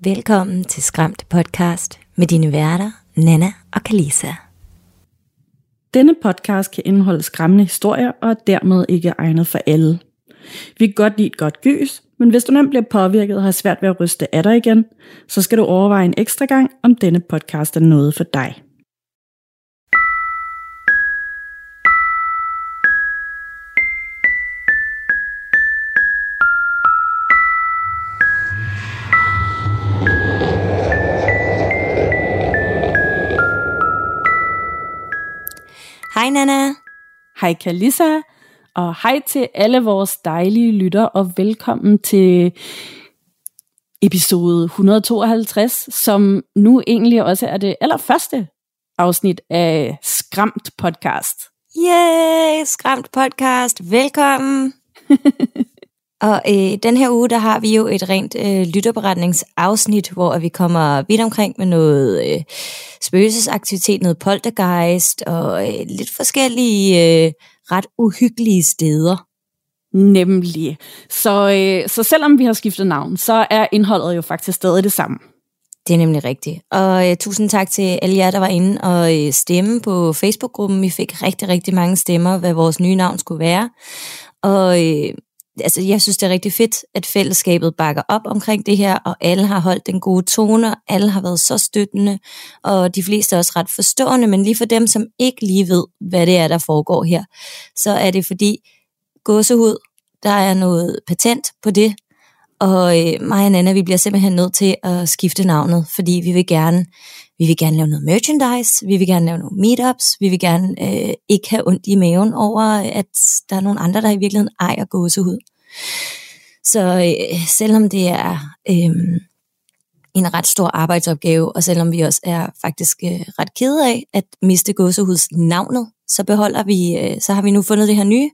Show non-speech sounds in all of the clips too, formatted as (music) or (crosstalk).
Velkommen til Skræmt podcast med dine værter, Nana og Kalisa. Denne podcast kan indeholde skræmmende historier og er dermed ikke egnet for alle. Vi kan godt lide et godt gys, men hvis du nemt bliver påvirket og har svært ved at ryste af dig igen, så skal du overveje en ekstra gang, om denne podcast er noget for dig. Hej Nana. Hej Kalissa, og hej til alle vores dejlige lytter, og velkommen til episode 152, som nu egentlig også er det allerførste afsnit af Skræmt podcast. Yay, Skræmt podcast. Velkommen. (laughs) og øh, den her uge, der har vi jo et rent øh, lytterberetningsafsnit, hvor vi kommer vidt omkring med noget øh, spøgelsesaktivitet, noget poltergeist og øh, lidt forskellige øh, ret uhyggelige steder. Nemlig. Så, øh, så selvom vi har skiftet navn, så er indholdet jo faktisk stadig det samme. Det er nemlig rigtigt. Og øh, tusind tak til alle jer, der var inde og øh, stemme på Facebook-gruppen. Vi fik rigtig, rigtig mange stemmer, hvad vores nye navn skulle være. Og øh, altså, jeg synes, det er rigtig fedt, at fællesskabet bakker op omkring det her, og alle har holdt den gode tone, og alle har været så støttende, og de fleste er også ret forstående, men lige for dem, som ikke lige ved, hvad det er, der foregår her, så er det fordi gåsehud, der er noget patent på det, og øh, mig og Nana, vi bliver simpelthen nødt til at skifte navnet, fordi vi vil gerne, vi vil gerne lave noget merchandise, vi vil gerne lave nogle meetups, vi vil gerne øh, ikke have ondt i maven over, at der er nogle andre, der i virkeligheden ejer gåsehud. Så øh, selvom det er øh, en ret stor arbejdsopgave, og selvom vi også er faktisk øh, ret kede af at miste gåsehuds navnet, så beholder vi, øh, så har vi nu fundet det her nye,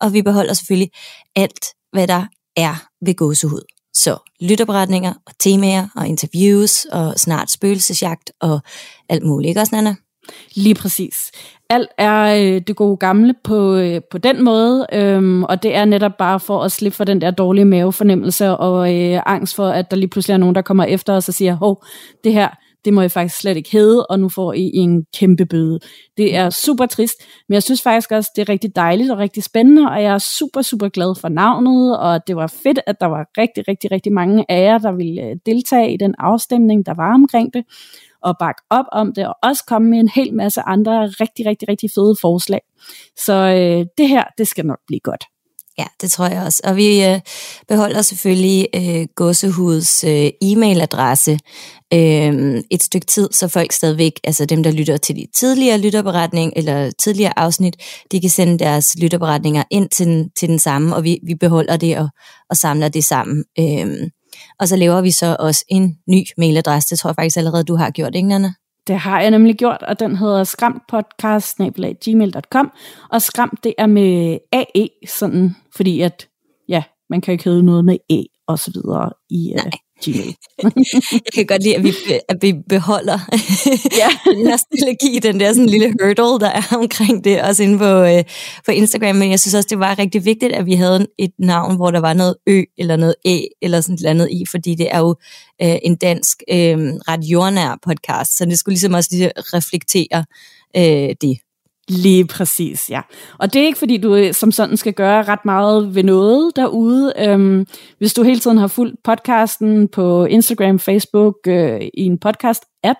og vi beholder selvfølgelig alt, hvad der er ved gåsehud. Så lytterberetninger og temaer og interviews og snart spøgelsesjagt og alt muligt, ikke også, Nana? Lige præcis. Alt er øh, det gode gamle på, øh, på den måde, øhm, og det er netop bare for at slippe for den der dårlige mavefornemmelse og øh, angst for, at der lige pludselig er nogen, der kommer efter os og siger, hov, det her, det må I faktisk slet ikke hedde, og nu får I en kæmpe bøde. Det er super trist, men jeg synes faktisk også, det er rigtig dejligt og rigtig spændende, og jeg er super, super glad for navnet, og det var fedt, at der var rigtig, rigtig, rigtig mange af jer, der ville øh, deltage i den afstemning, der var omkring det og bakke op om det, og også komme med en hel masse andre rigtig, rigtig, rigtig fede forslag. Så øh, det her, det skal nok blive godt. Ja, det tror jeg også. Og vi øh, beholder selvfølgelig øh, Gåsehuds øh, e-mailadresse øh, et stykke tid, så folk stadigvæk, altså dem, der lytter til de tidligere lytterberetning eller tidligere afsnit, de kan sende deres lytterberetninger ind til den, til den samme, og vi, vi beholder det og, og samler det sammen. Øh, og så laver vi så også en ny mailadresse. Det tror jeg faktisk allerede, du har gjort, ikke Nana? Det har jeg nemlig gjort, og den hedder skramtpodcast.gmail.com. Og skræmt det er med AE, sådan, fordi at, ja, man kan ikke hedde noget med E og så videre i øh, Nej. øh, (laughs) jeg kan godt lide, at vi, at vi beholder (laughs) ja. (laughs) nostalgi, den der sådan lille hurdle, der er omkring det, også inde på, uh, på Instagram. Men jeg synes også, det var rigtig vigtigt, at vi havde et navn, hvor der var noget Ø eller noget E eller sådan noget andet i, fordi det er jo uh, en dansk uh, ret jordnær podcast, så det skulle ligesom også lige reflektere uh, det. Lige præcis, ja. Og det er ikke fordi, du øh, som sådan skal gøre ret meget ved noget derude. Øhm, hvis du hele tiden har fulgt podcasten på Instagram, Facebook, øh, i en podcast-app,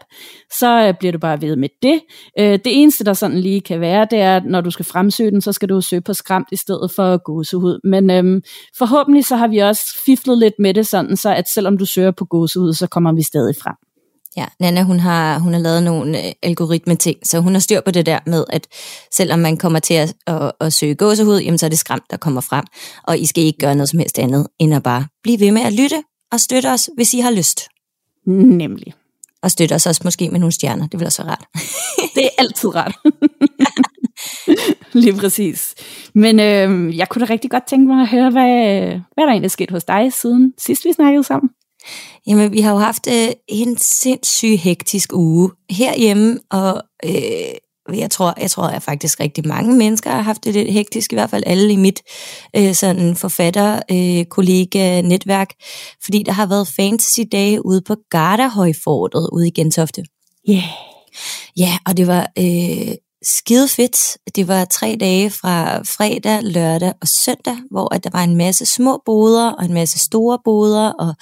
så øh, bliver du bare ved med det. Øh, det eneste, der sådan lige kan være, det er, at når du skal fremsøge den, så skal du søge på skræmt i stedet for gåsehud. Men øhm, forhåbentlig så har vi også fiflet lidt med det sådan, så at selvom du søger på gåsehud, så kommer vi stadig frem. Ja, Nana hun har, hun har lavet nogle øh, algoritme-ting, så hun har styr på det der med, at selvom man kommer til at, at, at søge gåsehud, jamen så er det skræmt, der kommer frem. Og I skal ikke gøre noget som helst andet, end at bare blive ved med at lytte og støtte os, hvis I har lyst. Nemlig. Og støtte os også måske med nogle stjerner, det vil også være rart. det er altid rart. (laughs) Lige præcis. Men øh, jeg kunne da rigtig godt tænke mig at høre, hvad, hvad der egentlig er sket hos dig siden sidst vi snakkede sammen. Jamen, vi har jo haft øh, en sindssygt hektisk uge herhjemme, og øh, jeg tror, jeg tror, at faktisk rigtig mange mennesker har haft det lidt hektisk, i hvert fald alle i mit øh, sådan forfatter, øh, kollega, netværk, fordi der har været fantasy-dage ude på Gardahøjfortet ude i Gentofte. Yeah. Ja, og det var øh, skide fedt. Det var tre dage fra fredag, lørdag og søndag, hvor at der var en masse små boder og en masse store boder og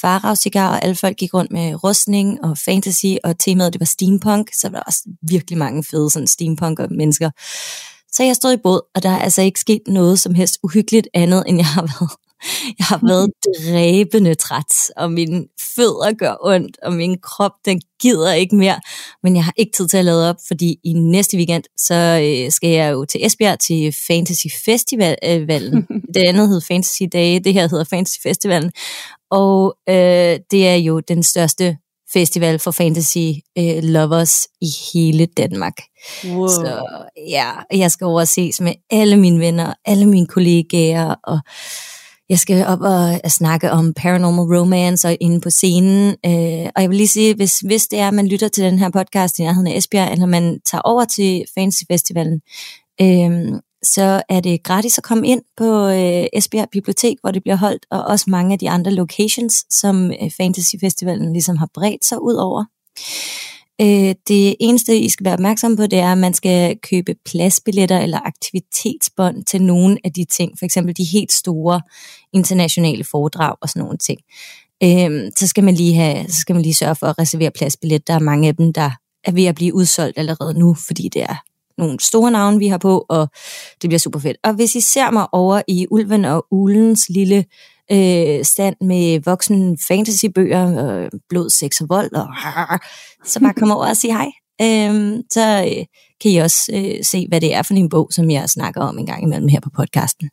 faragsigar, og alle folk gik rundt med rustning og fantasy, og temaet det var steampunk, så der var også virkelig mange fede sådan steampunk og mennesker. Så jeg stod i båd, og der er altså ikke sket noget som helst uhyggeligt andet, end jeg har været (laughs) jeg har været dræbende træt, og mine fødder gør ondt, og min krop, den gider ikke mere. Men jeg har ikke tid til at lade op, fordi i næste weekend, så øh, skal jeg jo til Esbjerg til Fantasy Festivalen. (laughs) det andet hedder Fantasy Dage, det her hedder Fantasy Festivalen. Og øh, det er jo den største festival for fantasy øh, lovers i hele Danmark. Wow. Så ja, jeg skal over og ses med alle mine venner, alle mine kollegaer, og jeg skal op og, og snakke om paranormal romance og inde på scenen. Øh, og jeg vil lige sige, hvis, hvis det er, at man lytter til den her podcast i nærheden af Esbjerg, eller man tager over til Fantasy Festivalen, øh, så er det gratis at komme ind på øh, Esbjerg Bibliotek, hvor det bliver holdt, og også mange af de andre locations, som øh, Fantasy Festivalen ligesom har bredt sig ud over. Øh, det eneste, I skal være opmærksom på, det er, at man skal købe pladsbilletter eller aktivitetsbånd til nogle af de ting, for eksempel de helt store internationale foredrag og sådan nogle ting. Øh, så, skal man lige have, så skal man lige sørge for at reservere pladsbillet. Der er mange af dem, der er ved at blive udsolgt allerede nu, fordi det er nogle store navne, vi har på, og det bliver super fedt. Og hvis I ser mig over i Ulven og Ulens lille øh, stand med voksen fantasybøger, øh, blod, sex og vold, og så bare kom over og sige hej. Øh, så øh, kan I også øh, se, hvad det er for en bog, som jeg snakker om en gang imellem her på podcasten.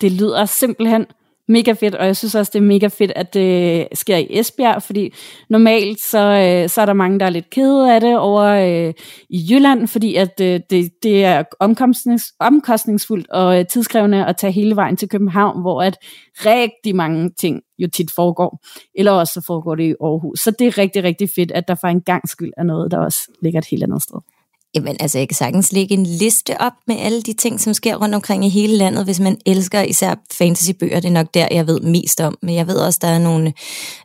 Det lyder simpelthen mega fedt, og jeg synes også, det er mega fedt, at det sker i Esbjerg, fordi normalt så, øh, så er der mange, der er lidt kede af det over øh, i Jylland, fordi at øh, det, det er omkostnings, omkostningsfuldt og øh, tidskrævende at tage hele vejen til København, hvor at rigtig mange ting jo tit foregår, eller også så foregår det i Aarhus. Så det er rigtig, rigtig fedt, at der for en gang skyld er noget, der også ligger et helt andet sted. Jamen, altså, jeg kan sagtens lægge en liste op med alle de ting, som sker rundt omkring i hele landet, hvis man elsker især fantasybøger. Det er nok der, jeg ved mest om. Men jeg ved også, der er nogle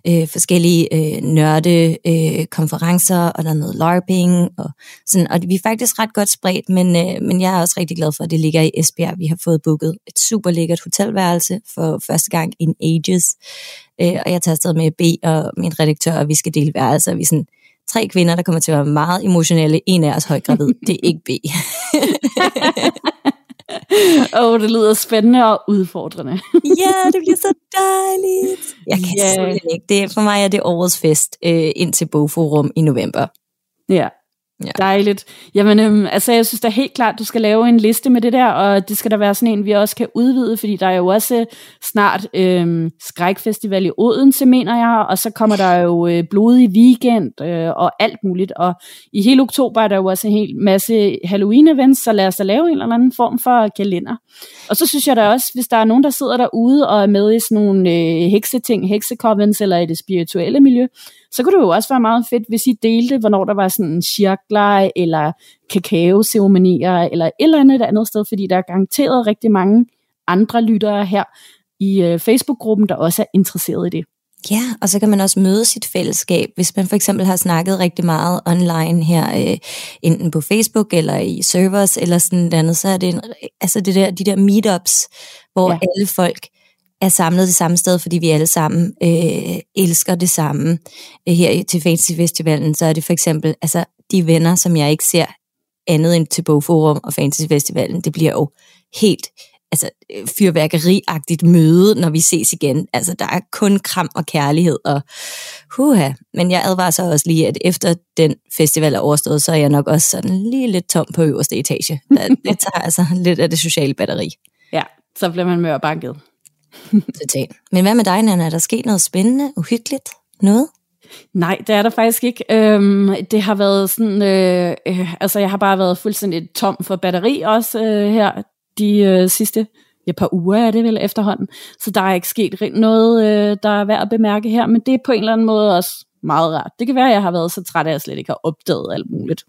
øh, forskellige øh, nørde øh, konferencer, og der er noget LARPing, og sådan. Og vi er faktisk ret godt spredt, men, øh, men jeg er også rigtig glad for, at det ligger i Esbjerg. Vi har fået booket et super lækkert hotelværelse for første gang in ages. Øh, og jeg tager afsted med B og min redaktør, og vi skal dele værelser. Vi sådan tre kvinder, der kommer til at være meget emotionelle. En af os højgravid. Det er ikke B. (laughs) Åh, oh, det lyder spændende og udfordrende. (laughs) ja, det bliver så dejligt. Jeg kan yeah. simpelthen ikke. Det, for mig er det årets fest øh, ind til Bogforum i november. Ja, Ja. Dejligt. Jamen, øhm, altså, jeg synes da helt klart, du skal lave en liste med det der, og det skal der være sådan en, vi også kan udvide, fordi der er jo også øh, snart øhm, skrækfestival i Odense, mener jeg, og så kommer der jo øh, blodig weekend øh, og alt muligt, og i hele oktober er der jo også en hel masse Halloween-events, så lad os da lave en eller anden form for kalender. Og så synes jeg da også, hvis der er nogen, der sidder derude og er med i sådan nogle øh, hekseting, heksekovens eller i det spirituelle miljø, så kunne det jo også være meget fedt, hvis I delte, hvornår der var sådan en cirkler, eller kakao-ceremonier, eller et eller andet andet sted, fordi der er garanteret rigtig mange andre lyttere her i øh, Facebook-gruppen, der også er interesseret i det. Ja, og så kan man også møde sit fællesskab, hvis man for eksempel har snakket rigtig meget online her, øh, enten på Facebook eller i servers eller sådan noget andet, så er det en, altså det der, de der meetups, hvor ja. alle folk er samlet det samme sted, fordi vi alle sammen øh, elsker det samme. Øh, her til Fantasy Festivalen, så er det for eksempel altså, de venner, som jeg ikke ser andet end til Bogforum og Fantasy Festivalen, det bliver jo helt altså, øh, fyrværkeriagtigt møde, når vi ses igen. Altså, der er kun kram og kærlighed, og huha. Men jeg advarer så også lige, at efter den festival er overstået, så er jeg nok også sådan lige lidt tom på øverste etage. Det tager altså lidt af det sociale batteri. Ja, så bliver man mørbanket banket. (laughs) Total. Men hvad med dig, Nana? Er der sket noget spændende, uhyggeligt? Noget? Nej, det er der faktisk ikke. Øhm, det har været sådan, øh, øh, altså jeg har bare været fuldstændig tom for batteri også øh, her de øh, sidste ja, par uger er det vel efterhånden. Så der er ikke sket noget, øh, der er værd at bemærke her, men det er på en eller anden måde også meget rart. Det kan være, at jeg har været så træt, at jeg slet ikke har opdaget alt muligt.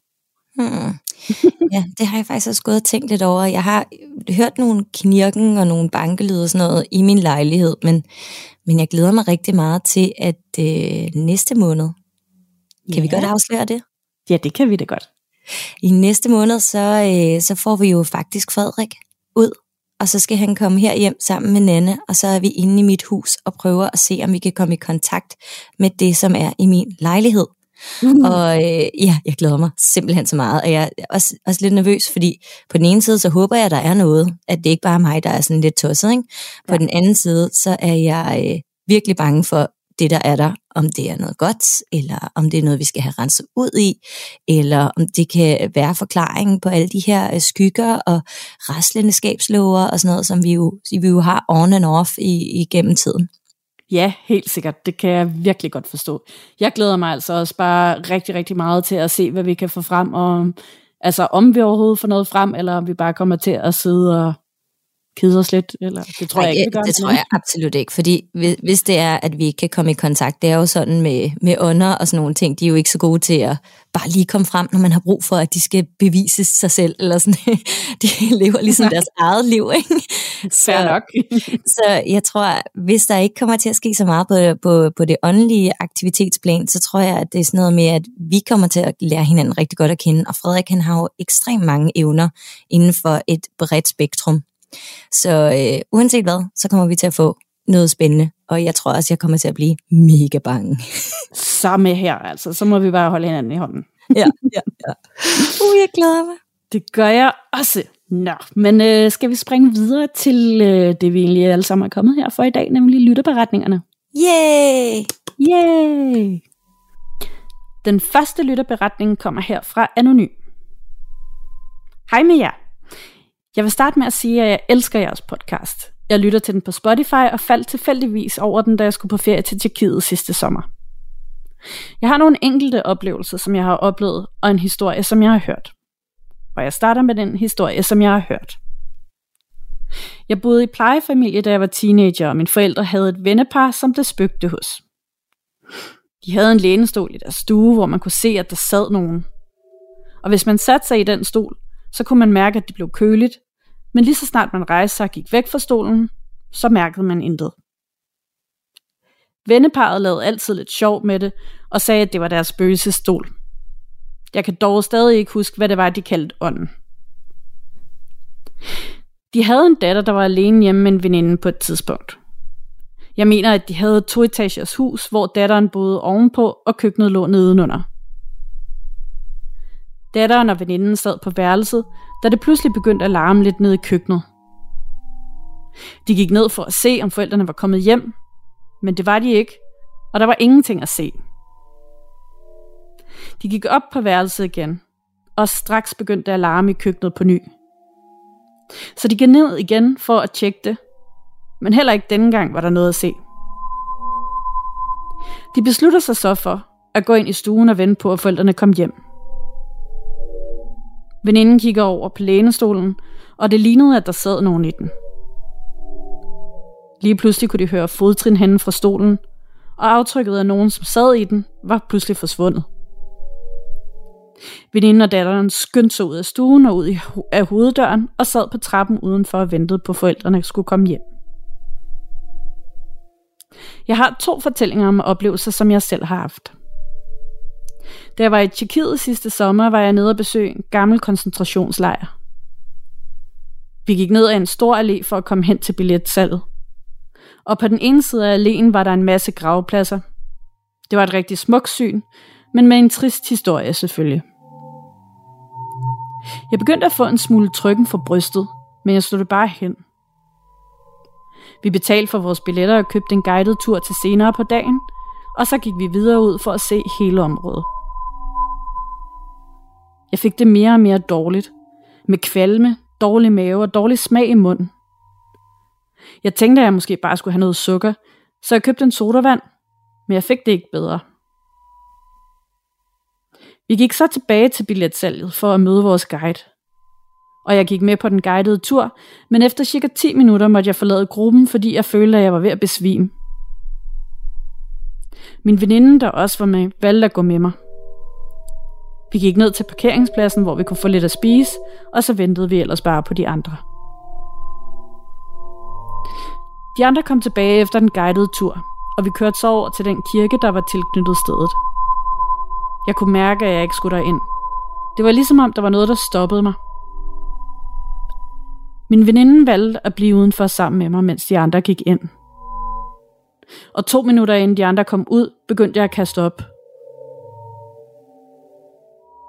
Hmm. (laughs) Ja, det har jeg faktisk også gået og tænkt lidt over. Jeg har hørt nogle knirken og nogle bankelyde og sådan noget i min lejlighed, men, men jeg glæder mig rigtig meget til, at øh, næste måned, kan ja. vi godt afsløre det? Ja, det kan vi da godt. I næste måned, så, øh, så får vi jo faktisk Frederik ud, og så skal han komme her hjem sammen med Nanne, og så er vi inde i mit hus og prøver at se, om vi kan komme i kontakt med det, som er i min lejlighed. Mm. Og øh, ja, jeg glæder mig simpelthen så meget, og jeg er også, også lidt nervøs, fordi på den ene side, så håber jeg, at der er noget, at det ikke bare er mig, der er sådan lidt tosset. Ikke? På ja. den anden side, så er jeg øh, virkelig bange for det, der er der, om det er noget godt, eller om det er noget, vi skal have renset ud i, eller om det kan være forklaringen på alle de her øh, skygger og raslende skabslåger og sådan noget, som vi jo, vi jo har on and off i, igennem tiden. Ja, helt sikkert. Det kan jeg virkelig godt forstå. Jeg glæder mig altså også bare rigtig, rigtig meget til at se, hvad vi kan få frem, og altså om vi overhovedet får noget frem, eller om vi bare kommer til at sidde og kede os lidt? Eller, det tror Ej, jeg ikke, det, gør, det tror jeg absolut ikke, fordi hvis det er, at vi ikke kan komme i kontakt, det er jo sådan med, med ånder og sådan nogle ting, de er jo ikke så gode til at bare lige komme frem, når man har brug for, at de skal bevise sig selv, eller sådan, (laughs) de lever ligesom (laughs) deres eget liv, ikke? Så, nok. (laughs) så jeg tror, hvis der ikke kommer til at ske så meget på, på, på det åndelige aktivitetsplan, så tror jeg, at det er sådan noget med, at vi kommer til at lære hinanden rigtig godt at kende, og Frederik han har jo ekstremt mange evner inden for et bredt spektrum. Så øh, uanset hvad, så kommer vi til at få noget spændende, og jeg tror også, jeg kommer til at blive mega bange. (laughs) Samme her, altså. Så må vi bare holde hinanden i hånden. ja, ja, ja. Uh, jeg glæder mig. Det gør jeg også. Nå, men øh, skal vi springe videre til øh, det, vi egentlig alle sammen er kommet her for i dag, nemlig lytterberetningerne. Yay! Yay! Den første lytterberetning kommer her fra Anonym. Hej med jer. Jeg vil starte med at sige, at jeg elsker jeres podcast. Jeg lytter til den på Spotify og faldt tilfældigvis over den, da jeg skulle på ferie til Tjekkiet sidste sommer. Jeg har nogle enkelte oplevelser, som jeg har oplevet, og en historie, som jeg har hørt. Og jeg starter med den historie, som jeg har hørt. Jeg boede i plejefamilie, da jeg var teenager, og mine forældre havde et vennepar, som det spøgte hos. De havde en lænestol i deres stue, hvor man kunne se, at der sad nogen. Og hvis man satte sig i den stol, så kunne man mærke, at det blev køligt, men lige så snart man rejste sig og gik væk fra stolen, så mærkede man intet. Venneparet lavede altid lidt sjov med det, og sagde, at det var deres spøgelsesstol. Jeg kan dog stadig ikke huske, hvad det var, de kaldte ånden. De havde en datter, der var alene hjemme med en veninde på et tidspunkt. Jeg mener, at de havde et toetagers hus, hvor datteren boede ovenpå, og køkkenet lå nedenunder. Datteren og veninden sad på værelset, da det pludselig begyndte at larme lidt ned i køkkenet. De gik ned for at se, om forældrene var kommet hjem, men det var de ikke, og der var ingenting at se. De gik op på værelset igen, og straks begyndte at larme i køkkenet på ny. Så de gik ned igen for at tjekke det, men heller ikke denne gang var der noget at se. De beslutter sig så for at gå ind i stuen og vente på, at forældrene kom hjem. Veninden kigger over på lænestolen, og det lignede, at der sad nogen i den. Lige pludselig kunne de høre fodtrin henne fra stolen, og aftrykket af nogen, som sad i den, var pludselig forsvundet. Veninden og datteren skyndte sig ud af stuen og ud af hoveddøren og sad på trappen udenfor og ventede på, at forældrene skulle komme hjem. Jeg har to fortællinger om oplevelser, som jeg selv har haft. Da jeg var i Tjekkiet sidste sommer, var jeg nede og besøge en gammel koncentrationslejr. Vi gik ned ad en stor allé for at komme hen til billetsalget. Og på den ene side af alléen var der en masse gravpladser. Det var et rigtig smukt syn, men med en trist historie selvfølgelig. Jeg begyndte at få en smule trykken for brystet, men jeg slog det bare hen. Vi betalte for vores billetter og købte en guided tur til senere på dagen, og så gik vi videre ud for at se hele området. Jeg fik det mere og mere dårligt. Med kvalme, dårlig mave og dårlig smag i munden. Jeg tænkte, at jeg måske bare skulle have noget sukker, så jeg købte en sodavand, men jeg fik det ikke bedre. Vi gik så tilbage til billetsalget for at møde vores guide. Og jeg gik med på den guidede tur, men efter cirka 10 minutter måtte jeg forlade gruppen, fordi jeg følte, at jeg var ved at besvime. Min veninde, der også var med, valgte at gå med mig. Vi gik ned til parkeringspladsen, hvor vi kunne få lidt at spise, og så ventede vi ellers bare på de andre. De andre kom tilbage efter den guidede tur, og vi kørte så over til den kirke, der var tilknyttet stedet. Jeg kunne mærke, at jeg ikke skulle derind. Det var ligesom om, der var noget, der stoppede mig. Min veninde valgte at blive udenfor sammen med mig, mens de andre gik ind. Og to minutter inden de andre kom ud, begyndte jeg at kaste op.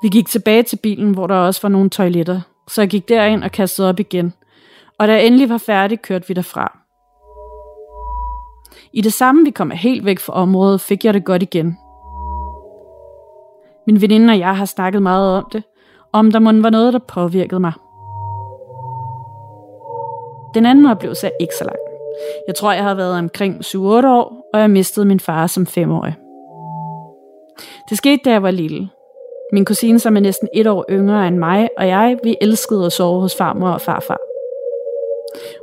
Vi gik tilbage til bilen, hvor der også var nogle toiletter, så jeg gik derind og kastede op igen. Og da jeg endelig var færdig, kørte vi derfra. I det samme, vi kom helt væk fra området, fik jeg det godt igen. Min veninde og jeg har snakket meget om det, om der må var noget, der påvirkede mig. Den anden oplevelse er ikke så lang. Jeg tror, jeg har været omkring 7-8 år, og jeg mistede min far som 5-årig. Det skete, da jeg var lille. Min kusine, som er næsten et år yngre end mig, og jeg, vi elskede at sove hos farmor og farfar.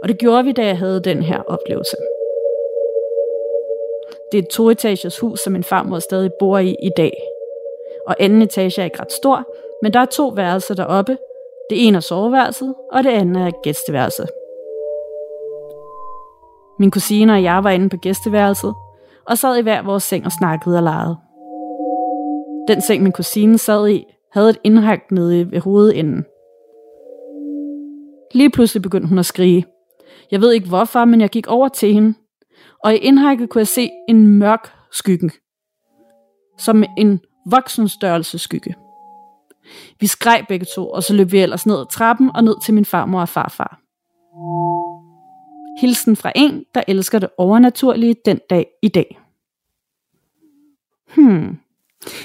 Og det gjorde vi, da jeg havde den her oplevelse. Det er et toetagers hus, som min farmor stadig bor i i dag. Og anden etage er ikke ret stor, men der er to værelser deroppe. Det ene er soveværelset, og det andet er gæsteværelset. Min kusine og jeg var inde på gæsteværelset, og sad i hver vores seng og snakkede og legede. Den seng, min kusine sad i, havde et indhæg nede ved hovedenden. Lige pludselig begyndte hun at skrige. Jeg ved ikke hvorfor, men jeg gik over til hende, og i indhækket kunne jeg se en mørk skygge. Som en voksenstørrelse skygge. Vi skreg begge to, og så løb vi ellers ned ad trappen og ned til min farmor og farfar. Hilsen fra en, der elsker det overnaturlige den dag i dag. Hmm.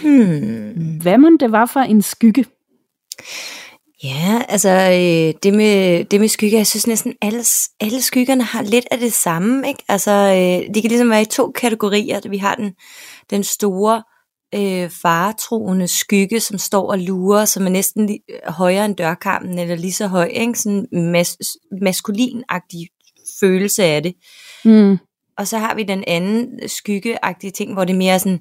Hmm. Hvad må det var for en skygge? Ja, altså øh, det, med, det med skygger, jeg synes næsten alle, alle skyggerne har lidt af det samme. Ikke? Altså, øh, de kan ligesom være i to kategorier. Vi har den, den store øh, faretroende skygge, som står og lurer, som er næsten li- højere end dørkarmen, eller lige så høj. Ikke? Sådan mas- maskulinagtig følelse af det. Mm. Og så har vi den anden skyggeagtige ting, hvor det mere er sådan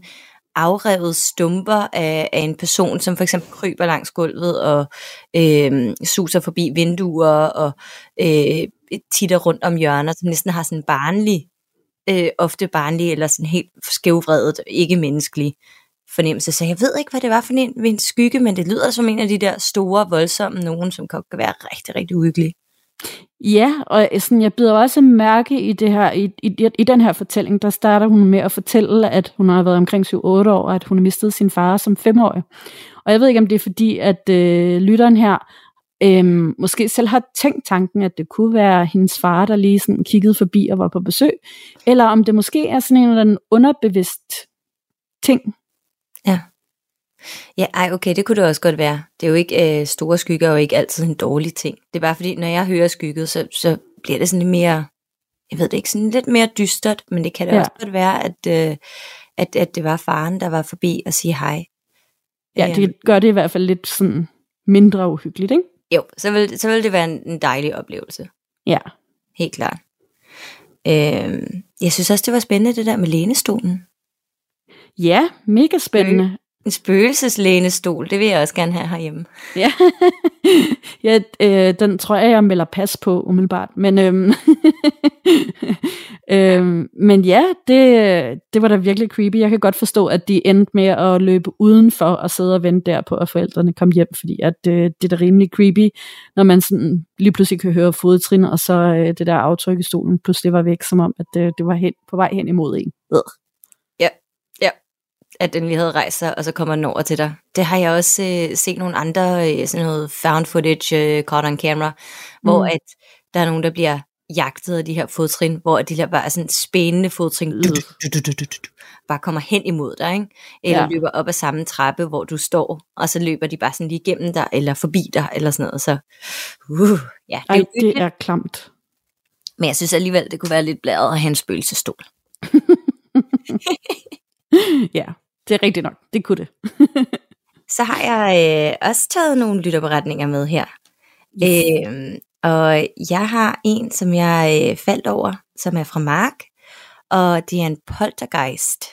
afrevet stumper af, af en person, som for eksempel kryber langs gulvet og øh, suser forbi vinduer og øh, titter rundt om hjørner, som næsten har sådan barnlig, øh, ofte barnlig eller sådan helt skævvredet, ikke menneskelig fornemmelse. Så jeg ved ikke, hvad det var for en, en skygge, men det lyder som en af de der store, voldsomme nogen, som kan være rigtig, rigtig uhyggelig. Ja, og øh, sådan, jeg bider også mærke i, det her, i, i, i den her fortælling, der starter hun med at fortælle, at hun har været omkring 7-8 år, og at hun har mistet sin far som 5-årig. Og jeg ved ikke, om det er fordi, at øh, lytteren her øh, måske selv har tænkt tanken, at det kunne være hendes far, der lige sådan kiggede forbi og var på besøg, eller om det måske er sådan en eller anden underbevidst ting. Ja. Ej, okay, det kunne det også godt være. Det er jo ikke øh, store skygger, og ikke altid en dårlig ting. Det er bare fordi, når jeg hører skygget, så, så bliver det sådan lidt mere, jeg ved det ikke, sådan lidt mere dystert, men det kan da Ja. også godt være, at, øh, at, at det var faren, der var forbi og sige hej. Ja, Øhm, det gør det i hvert fald lidt sådan mindre uhyggeligt, ikke? Jo, så vil, så vil det være en, en dejlig oplevelse. Ja. Helt klart. Øhm, jeg synes også, det var spændende, det der med lænestolen. Ja, mega spændende. En spøgelseslænesstol, det vil jeg også gerne have herhjemme. Ja, (laughs) ja øh, den tror jeg, jeg melder pas på umiddelbart. Men, øhm, (laughs) øhm, men ja, det, det var da virkelig creepy. Jeg kan godt forstå, at de endte med at løbe udenfor og sidde og vente der på, at forældrene kom hjem, fordi at, øh, det er da rimelig creepy, når man sådan lige pludselig kan høre fodtrin, og så øh, det der aftryk i stolen pludselig var væk, som om, at øh, det var hen, på vej hen imod en. Øh. At den lige havde rejst sig, og så kommer den over til dig. Det har jeg også øh, set nogle andre, øh, sådan noget found footage, øh, caught on camera, hvor Mm. at der er nogen, der bliver jagtet af de her fodtrin, hvor de der bare er sådan spændende fodtrin, du, du, du, bare kommer hen imod dig, ikke? eller Ja. løber op ad samme trappe, hvor du står, og så løber de bare sådan lige igennem dig, eller forbi dig, eller sådan noget. Så, uh, ja, det er Ej, jo det er klamt. men jeg synes alligevel, det kunne være lidt blæret at have en spøgelsestol. (laughs) Ja, det er rigtigt nok. Det kunne det. (laughs) Så har jeg øh, også taget nogle lytterberetninger med her. Yes. Øhm, og jeg har en, som jeg øh, faldt over, som er fra Mark, og det er en poltergeist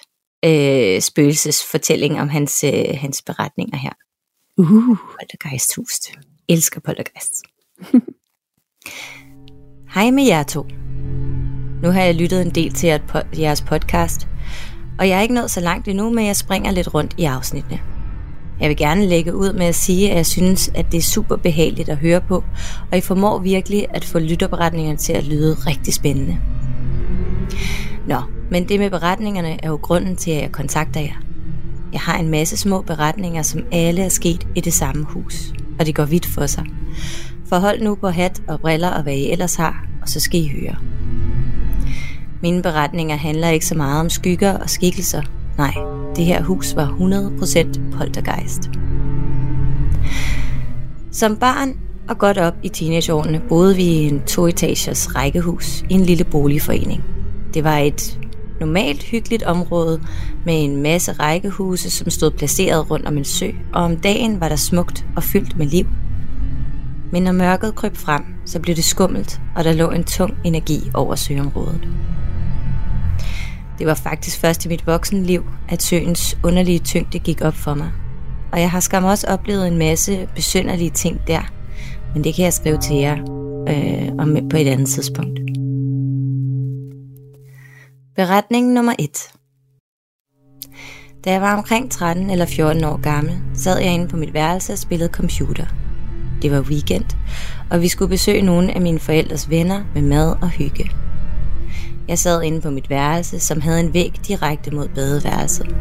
øh, spøgelsesfortælling om hans, øh, hans beretninger her. Uh, poltergeisthus. Elsker poltergeist. (laughs) Hej med jer to. Nu har jeg lyttet en del til jeres podcast, og jeg er ikke nået så langt endnu, men jeg springer lidt rundt i afsnittene. Jeg vil gerne lægge ud med at sige, at jeg synes, at det er super behageligt at høre på, og I formår virkelig at få lytterberetningerne til at lyde rigtig spændende. Nå, men det med beretningerne er jo grunden til, at jeg kontakter jer. Jeg har en masse små beretninger, som alle er sket i det samme hus, og det går vidt for sig. Forhold nu på hat og briller og hvad I ellers har, og så skal I høre. Mine beretninger handler ikke så meget om skygger og skikkelser. Nej, det her hus var 100% poltergeist. Som barn og godt op i teenageårene boede vi i en toetagers rækkehus i en lille boligforening. Det var et normalt hyggeligt område med en masse rækkehuse, som stod placeret rundt om en sø, og om dagen var der smukt og fyldt med liv. Men når mørket kryb frem, så blev det skummelt, og der lå en tung energi over søområdet. Det var faktisk først i mit voksenliv, at søens underlige tyngde gik op for mig. Og jeg har skam også oplevet en masse besynderlige ting der, men det kan jeg skrive til jer øh, om på et andet tidspunkt. Beretning nummer 1 Da jeg var omkring 13 eller 14 år gammel, sad jeg inde på mit værelse og spillede computer. Det var weekend, og vi skulle besøge nogle af mine forældres venner med mad og hygge. Jeg sad inde på mit værelse, som havde en væg direkte mod badeværelset.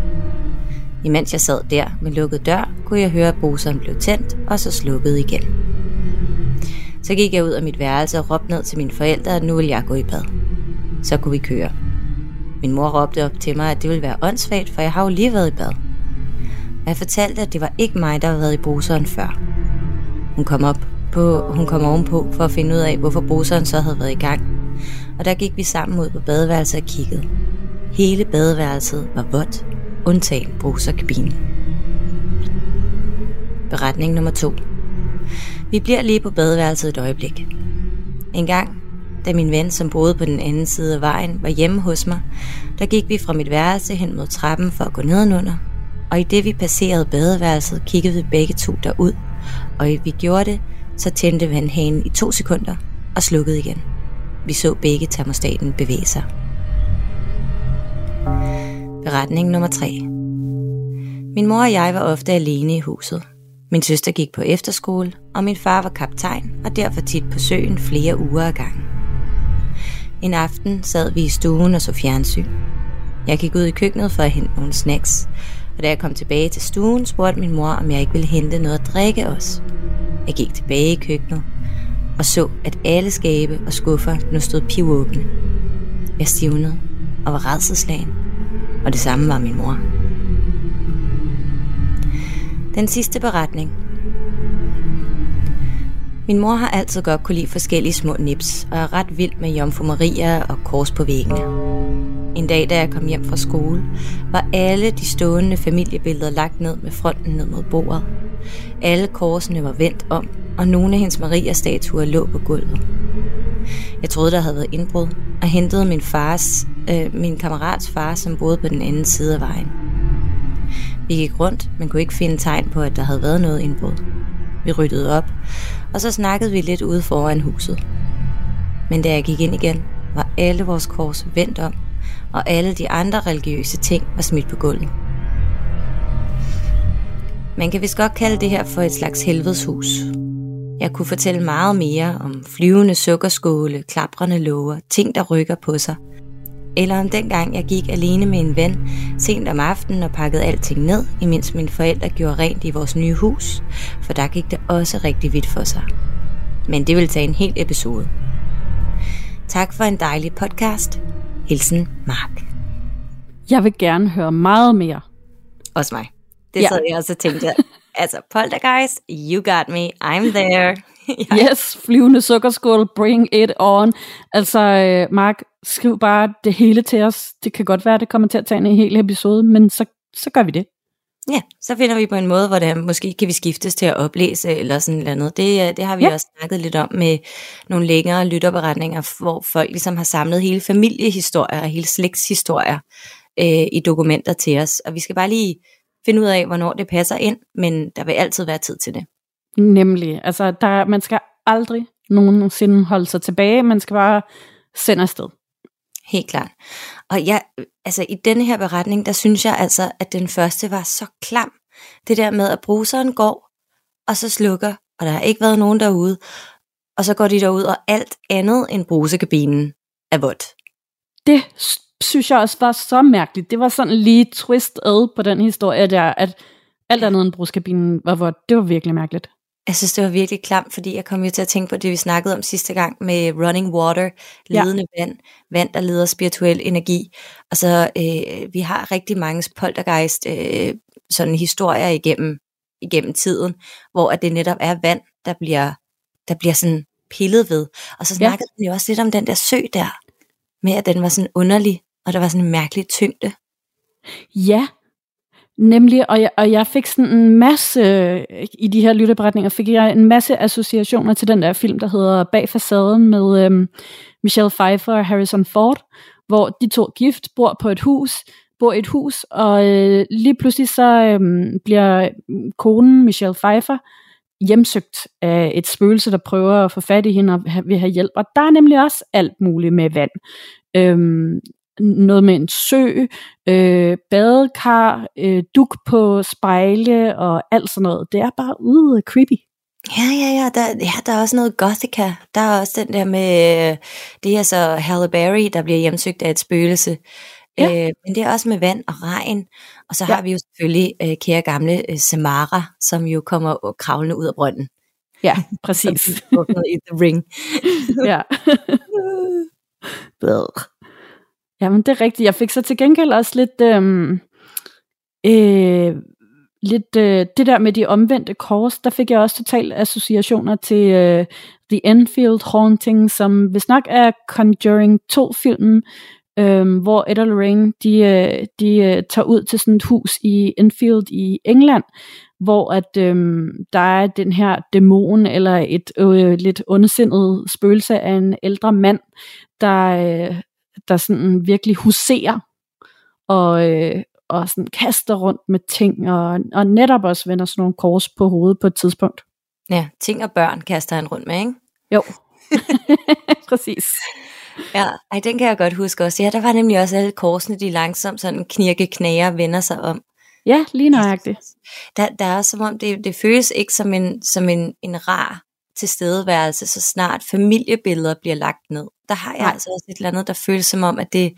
Imens jeg sad der med lukket dør, kunne jeg høre, at bruseren blev tændt og så slukket igen. Så gik jeg ud af mit værelse og råbte ned til mine forældre, at nu ville jeg gå i bad. Så kunne vi køre. Min mor råbte op til mig, at det ville være åndssvagt, for jeg har jo lige været i bad. Og jeg fortalte, at det var ikke mig, der havde været i bruseren før. Hun kom op på, hun kom ovenpå for at finde ud af, hvorfor bruseren så havde været i gang. Og der gik vi sammen ud på badeværelset og kiggede. Hele badeværelset var vådt, undtagen bruserkabinen. Beretning nummer 2 Vi bliver lige på badeværelset et øjeblik. En gang da min ven, som boede på den anden side af vejen, var hjemme hos mig, der gik vi fra mit værelse hen mod trappen for at gå nedenunder, og i det vi passerede badeværelset, kiggede vi begge to derud, og i vi gjorde det, så tændte vandhanen i to sekunder og slukkede igen. Vi så begge termostaten bevæge sig. Beretning nummer 3 Min mor og jeg var ofte alene i huset. Min søster gik på efterskole, og min far var kaptajn og derfor tit på søen flere uger ad gangen. En aften sad vi i stuen og så fjernsyn. Jeg gik ud i køkkenet for at hente nogle snacks, og da jeg kom tilbage til stuen, spurgte min mor, om jeg ikke ville hente noget at drikke os. Jeg gik tilbage i køkkenet og så, at alle skabe og skuffer nu stod pivåbne. Jeg stivnede og var redselslagen, og det samme var min mor. Den sidste beretning min mor har altid godt kunne lide forskellige små nips, og er ret vild med Jomfru Maria og kors på væggene. En dag, da jeg kom hjem fra skole, var alle de stående familiebilleder lagt ned med fronten ned mod bordet. Alle korsene var vendt om, og nogle af hendes Maria-statuer lå på gulvet. Jeg troede, der havde været indbrud, og hentede min fars, øh, min kammerats far, som boede på den anden side af vejen. Vi gik rundt, men kunne ikke finde tegn på, at der havde været noget indbrud. Vi ryddede op, og så snakkede vi lidt ude foran huset. Men da jeg gik ind igen, var alle vores kors vendt om, og alle de andre religiøse ting var smidt på gulvet. Man kan vist godt kalde det her for et slags helvedeshus. Jeg kunne fortælle meget mere om flyvende sukkerskåle, klaprende låger, ting der rykker på sig. Eller om dengang jeg gik alene med en ven sent om aftenen og pakkede alting ned, imens mine forældre gjorde rent i vores nye hus, for der gik det også rigtig vidt for sig. Men det vil tage en hel episode. Tak for en dejlig podcast. Hilsen Mark. Jeg vil gerne høre meget mere. Også mig. Det ja. sad jeg også og tænkte. Altså, Poltergeist, you got me, I'm there. (laughs) ja. Yes, flyvende sukkerskål, bring it on. Altså, øh, Mark, skriv bare det hele til os. Det kan godt være, det kommer til at tage en hel episode, men så, så gør vi det. Ja, så finder vi på en måde, hvor det måske kan vi skiftes til at oplæse eller sådan noget andet. Det, øh, det har vi ja. også snakket lidt om med nogle længere lytterberetninger, hvor folk ligesom har samlet hele familiehistorier og hele slægtshistorier øh, i dokumenter til os. Og vi skal bare lige finde ud af, hvornår det passer ind, men der vil altid være tid til det. Nemlig. Altså, der, man skal aldrig nogensinde holde sig tilbage. Man skal bare sende afsted. Helt klart. Og ja, altså i denne her beretning, der synes jeg altså, at den første var så klam. Det der med, at bruseren går, og så slukker, og der har ikke været nogen derude. Og så går de derud, og alt andet end brusekabinen er vådt. Det synes jeg også var så mærkeligt. Det var sådan lige twist ad på den historie der, at alt andet end bruskabinen var vådt. Det var virkelig mærkeligt. Jeg synes, det var virkelig klamt, fordi jeg kom jo til at tænke på det, vi snakkede om sidste gang med running water, ledende ja. vand, vand, der leder spirituel energi. Og så øh, vi har rigtig mange poltergeist øh, sådan historier igennem, igennem tiden, hvor at det netop er vand, der bliver, der bliver sådan pillet ved. Og så snakkede ja. vi jo også lidt om den der sø der, med at den var sådan underlig, og der var sådan en mærkelig tyngde. Ja, Nemlig, og jeg, og jeg fik sådan en masse, øh, i de her lytteberetninger, fik jeg en masse associationer til den der film, der hedder Bag facaden med øhm, Michelle Pfeiffer og Harrison Ford, hvor de to gift bor på et hus, bor i et hus, og øh, lige pludselig så øh, bliver konen Michelle Pfeiffer hjemsøgt af et spøgelse, der prøver at få fat i hende og vil have hjælp. Og der er nemlig også alt muligt med vand. Øhm, noget med en sø, øh, badekar, øh, duk på spejle og alt sådan noget. Det er bare ude creepy. Ja, ja, ja. Der, ja, der er også noget Gothica. Der er også den der med, øh, det er så Halle Berry, der bliver hjemsøgt af et spøgelse. Ja. Øh, men det er også med vand og regn. Og så ja. har vi jo selvfølgelig øh, kære gamle øh, Samara, som jo kommer kravlende ud af brønden. Ja, (laughs) præcis. I the ring. (laughs) ja. (laughs) Jamen, det er rigtigt. Jeg fik så til gengæld også lidt, øhm, øh, lidt øh, det der med de omvendte kors, der fik jeg også totalt associationer til øh, The Enfield Haunting, som hvis nok er Conjuring 2-filmen, øh, hvor Ed og Lorraine, de, øh, de øh, tager ud til sådan et hus i Enfield i England, hvor at øh, der er den her dæmon, eller et øh, lidt ondsindet spøgelse af en ældre mand, der, øh, der sådan virkelig huserer og, øh, og sådan kaster rundt med ting, og, og netop også vender sådan nogle kors på hovedet på et tidspunkt. Ja, ting og børn kaster han rundt med, ikke? Jo, (laughs) præcis. Ja, ej, den kan jeg godt huske også. Ja, der var nemlig også alle korsene, de langsomt sådan knirke knager vender sig om. Ja, lige nøjagtigt. Der, der er som om, det, det føles ikke som en, som en, en rar tilstedeværelse, så snart familiebilleder bliver lagt ned. Der har jeg Nej. altså også et eller andet, der føles som om, at det,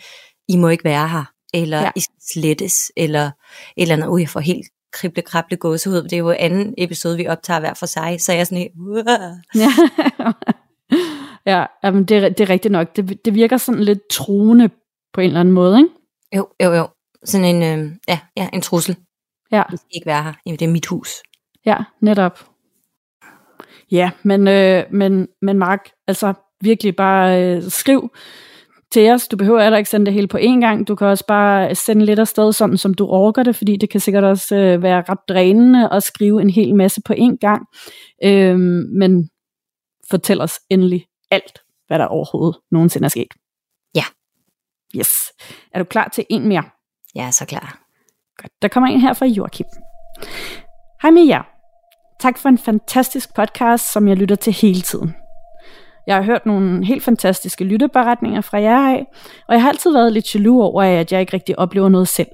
I må ikke være her, eller ja. I slettes, eller eller andet, uh, jeg får helt krible krable gåsehud, det er jo anden episode, vi optager hver for sig, så jeg er sådan uh. ja. (laughs) ja, jamen det, det er rigtigt nok. Det, det virker sådan lidt truende på en eller anden måde, ikke? Jo, jo, jo. Sådan en, øh, ja, ja, en trussel. Ja. Vi skal ikke være her. Det er mit hus. Ja, netop. Ja, men, øh, men, men Mark, altså virkelig bare øh, skriv til os. Du behøver heller ikke sende det hele på én gang. Du kan også bare sende lidt afsted, sådan som du orker det, fordi det kan sikkert også øh, være ret drænende at skrive en hel masse på én gang. Øh, men fortæl os endelig alt, hvad der overhovedet nogensinde er sket. Ja. Yes. Er du klar til en mere? Jeg er så klar. Godt. Der kommer en her fra Joachim. Hej med jer. Tak for en fantastisk podcast, som jeg lytter til hele tiden. Jeg har hørt nogle helt fantastiske lytteberetninger fra jer af, og jeg har altid været lidt jaloux over, at jeg ikke rigtig oplever noget selv.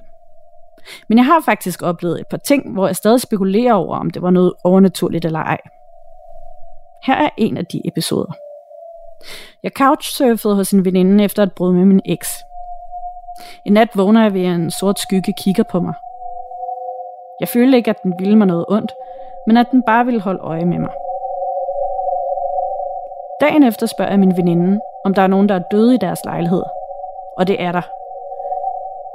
Men jeg har faktisk oplevet et par ting, hvor jeg stadig spekulerer over, om det var noget overnaturligt eller ej. Her er en af de episoder. Jeg couchsurfede hos en veninde efter et brud med min eks. En nat vågner jeg ved, at en sort skygge kigger på mig. Jeg følte ikke, at den ville mig noget ondt, men at den bare ville holde øje med mig. Dagen efter spørger jeg min veninde, om der er nogen, der er døde i deres lejlighed. Og det er der.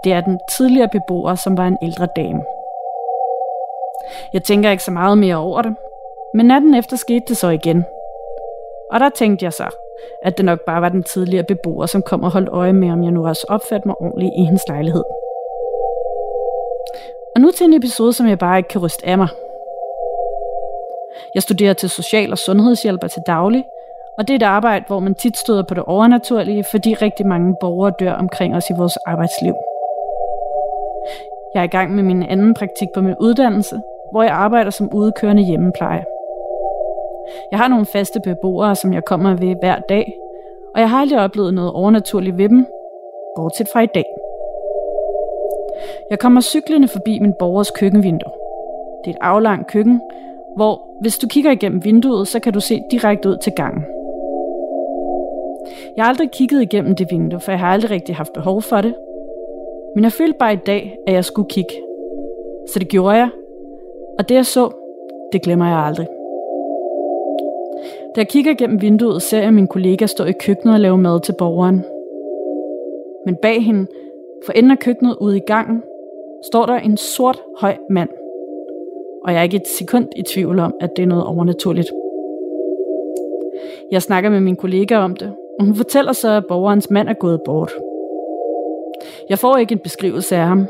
Det er den tidligere beboer, som var en ældre dame. Jeg tænker ikke så meget mere over det, men natten efter skete det så igen. Og der tænkte jeg så, at det nok bare var den tidligere beboer, som kom og holdt øje med, om jeg nu også opførte mig ordentligt i hendes lejlighed. Og nu til en episode, som jeg bare ikke kan ryste af mig – jeg studerer til social- og sundhedshjælper til daglig, og det er et arbejde, hvor man tit støder på det overnaturlige, fordi rigtig mange borgere dør omkring os i vores arbejdsliv. Jeg er i gang med min anden praktik på min uddannelse, hvor jeg arbejder som udkørende hjemmepleje. Jeg har nogle faste beboere, som jeg kommer ved hver dag, og jeg har aldrig oplevet noget overnaturligt ved dem, bortset fra i dag. Jeg kommer cyklende forbi min borgers køkkenvindue. Det er et aflangt køkken, hvor hvis du kigger igennem vinduet, så kan du se direkte ud til gangen. Jeg har aldrig kigget igennem det vindue, for jeg har aldrig rigtig haft behov for det. Men jeg følte bare i dag, at jeg skulle kigge. Så det gjorde jeg. Og det jeg så, det glemmer jeg aldrig. Da jeg kigger gennem vinduet, ser jeg min kollega stå i køkkenet og lave mad til borgeren. Men bag hende, for enden af køkkenet ude i gangen, står der en sort, høj mand. Og jeg er ikke et sekund i tvivl om, at det er noget overnaturligt. Jeg snakker med min kollega om det, og hun fortæller så, at borgerens mand er gået bort. Jeg får ikke en beskrivelse af ham,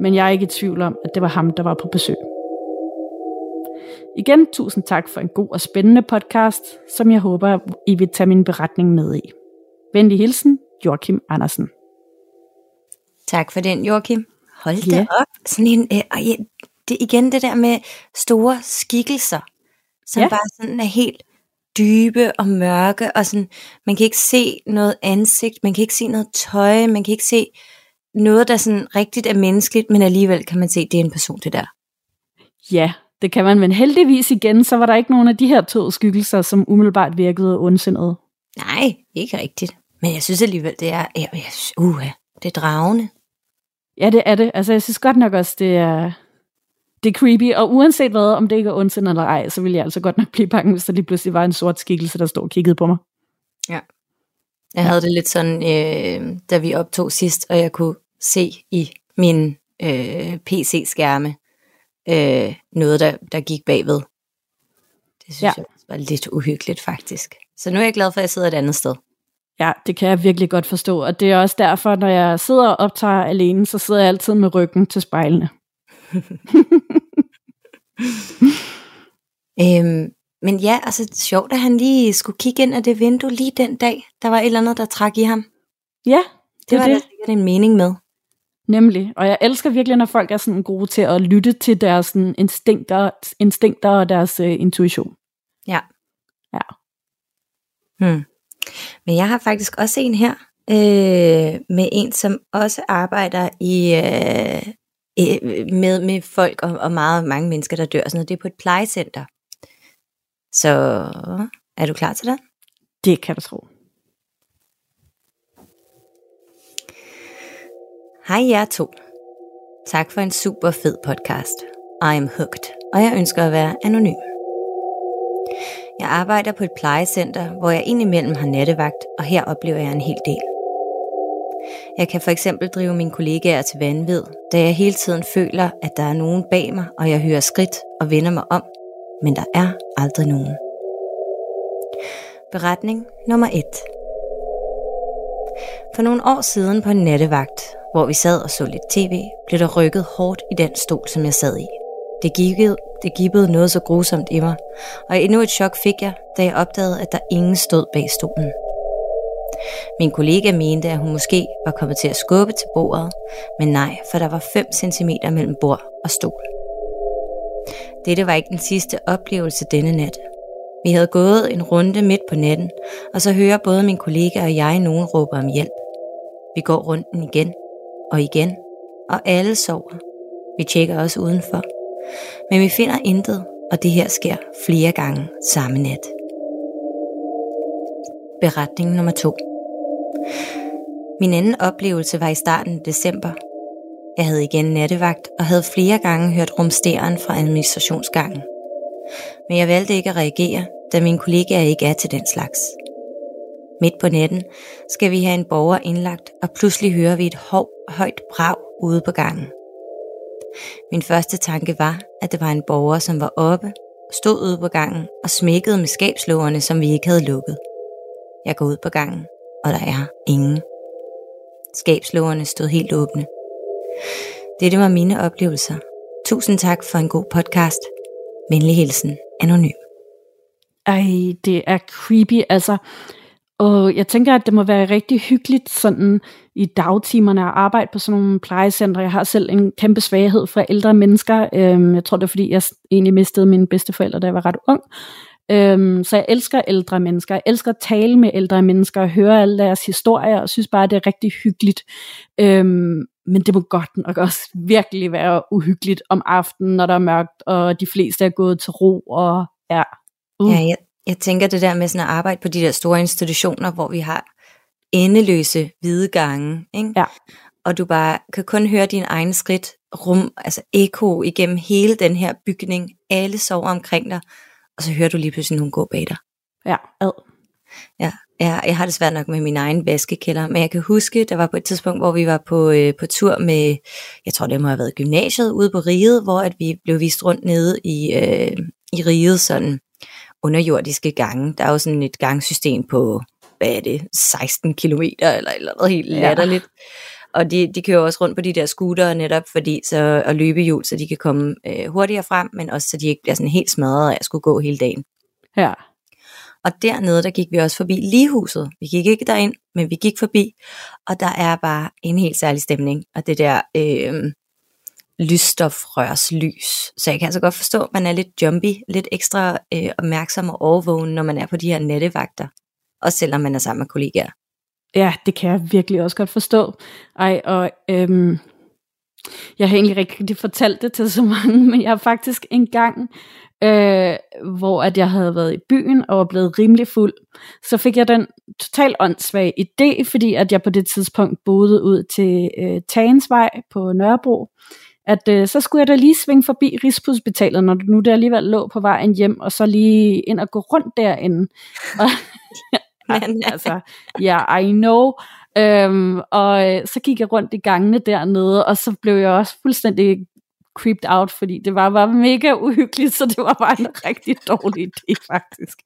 men jeg er ikke i tvivl om, at det var ham, der var på besøg. Igen tusind tak for en god og spændende podcast, som jeg håber, I vil tage min beretning med i. Venlig hilsen, Joachim Andersen. Tak for den, Joachim. Hold da ja. op. Sådan en, øh, det, igen det der med store skikkelser, som ja. bare sådan er helt dybe og mørke, og sådan, man kan ikke se noget ansigt, man kan ikke se noget tøj, man kan ikke se noget, der sådan rigtigt er menneskeligt, men alligevel kan man se, at det er en person, det der. Ja, det kan man, men heldigvis igen, så var der ikke nogen af de her to skyggelser, som umiddelbart virkede ondsindede. Nej, ikke rigtigt. Men jeg synes alligevel, det er, ja, uh, det er dragende. Ja, det er det. Altså, jeg synes godt nok også, det er, det er creepy, og uanset hvad, om det ikke er ondsind eller ej, så vil jeg altså godt nok blive bange, hvis der lige pludselig var en sort skikkelse, der stod og kiggede på mig. Ja. Jeg havde det lidt sådan, øh, da vi optog sidst, og jeg kunne se i min øh, PC-skærme øh, noget, der, der gik bagved. Det synes ja. jeg var lidt uhyggeligt faktisk. Så nu er jeg glad for, at jeg sidder et andet sted. Ja, det kan jeg virkelig godt forstå, og det er også derfor, når jeg sidder og optager alene, så sidder jeg altid med ryggen til spejlene. (laughs) øhm, men ja, altså sjovt, at han lige skulle kigge ind af det vindue lige den dag. Der var et eller andet, der trak i ham. Ja, det, det var det. der sikkert en mening med. Nemlig. Og jeg elsker virkelig, når folk er sådan gode til at lytte til deres sådan, instinkter, instinkter og deres uh, intuition. Ja. Ja. Hmm. Men jeg har faktisk også en her, øh, med en, som også arbejder i, øh, med, med folk og, og meget mange mennesker, der dør. Sådan noget. Det er på et plejecenter. Så er du klar til det? Det kan du tro. Hej jer to. Tak for en super fed podcast. I am hooked, og jeg ønsker at være anonym. Jeg arbejder på et plejecenter, hvor jeg indimellem har nattevagt, og her oplever jeg en hel del. Jeg kan for eksempel drive mine kollegaer til vanvid, da jeg hele tiden føler, at der er nogen bag mig, og jeg hører skridt og vender mig om, men der er aldrig nogen. Beretning nummer 1 For nogle år siden på en nattevagt, hvor vi sad og så lidt tv, blev der rykket hårdt i den stol, som jeg sad i. Det gibbede, det gibbede noget så grusomt i mig, og endnu et chok fik jeg, da jeg opdagede, at der ingen stod bag stolen. Min kollega mente, at hun måske var kommet til at skubbe til bordet, men nej, for der var 5 cm mellem bord og stol. Dette var ikke den sidste oplevelse denne nat. Vi havde gået en runde midt på natten, og så hører både min kollega og jeg nogen råbe om hjælp. Vi går runden igen og igen, og alle sover. Vi tjekker også udenfor. Men vi finder intet, og det her sker flere gange samme nat. Beretning nummer 2 Min anden oplevelse var i starten af december. Jeg havde igen nattevagt og havde flere gange hørt rumsteren fra administrationsgangen. Men jeg valgte ikke at reagere, da mine kollegaer ikke er til den slags. Midt på natten skal vi have en borger indlagt, og pludselig hører vi et hov, højt brag ude på gangen. Min første tanke var, at det var en borger, som var oppe, stod ude på gangen og smækkede med skabslågerne, som vi ikke havde lukket. Jeg går ud på gangen, og der er ingen. Skabslågerne stod helt åbne. Dette var mine oplevelser. Tusind tak for en god podcast. Venlig hilsen, Anonym. Ej, det er creepy. Altså, Og jeg tænker, at det må være rigtig hyggeligt sådan i dagtimerne at arbejde på sådan nogle plejecentre. Jeg har selv en kæmpe svaghed for ældre mennesker. Øhm, jeg tror, det er fordi, jeg egentlig mistede mine bedsteforældre, da jeg var ret ung. Øhm, så jeg elsker ældre mennesker. Jeg elsker at tale med ældre mennesker og høre alle deres historier, og synes bare, at det er rigtig hyggeligt. Øhm, men det må godt nok også virkelig være uhyggeligt om aftenen, når der er mørkt, og de fleste er gået til ro, og ja. Uh. Ja, jeg, jeg tænker det der med sådan at arbejde på de der store institutioner, hvor vi har endeløse hvide gange, ikke? Ja. og du bare kan kun høre din egen skridt rum, altså eko igennem hele den her bygning. Alle sover omkring dig, og så hører du lige pludselig nogen gå bag dig. Ja, ad. Ja, jeg, jeg har det svært nok med min egen vaskekælder, men jeg kan huske, der var på et tidspunkt, hvor vi var på, øh, på tur med, jeg tror det må have været gymnasiet ude på Riget, hvor at vi blev vist rundt nede i, øh, i Riget, sådan underjordiske gange. Der er jo sådan et gangsystem på, hvad er det, 16 kilometer eller, eller noget helt Ja. Og de, de kører også rundt på de der scootere netop fordi så, og løbehjul, så de kan komme øh, hurtigere frem, men også så de ikke bliver sådan helt smadret af at skulle gå hele dagen. Ja. Og dernede, der gik vi også forbi ligehuset. Vi gik ikke derind, men vi gik forbi, og der er bare en helt særlig stemning. Og det der øh, lysstofrørs lys. Så jeg kan altså godt forstå, at man er lidt jumpy, lidt ekstra øh, opmærksom og overvågen, når man er på de her nettevagter. Også selvom man er sammen med kollegaer. Ja, det kan jeg virkelig også godt forstå. Ej, og øhm, jeg har egentlig rigtig rigtig fortalt det til så mange, (laughs) men jeg har faktisk engang, øh, hvor at jeg havde været i byen og var blevet rimelig fuld, så fik jeg den totalt åndssvage idé, fordi at jeg på det tidspunkt boede ud til øh, Tagensvej på Nørrebro, at øh, så skulle jeg da lige svinge forbi Rigshospitalet, når nu det alligevel lå på vejen hjem, og så lige ind og gå rundt derinde. (laughs) Og, (laughs) Men, altså, ja, yeah, I know. Øhm, og øh, så gik jeg rundt i gangene dernede, og så blev jeg også fuldstændig creeped out, fordi det var bare mega uhyggeligt, så det var bare en (laughs) rigtig dårlig idé, faktisk.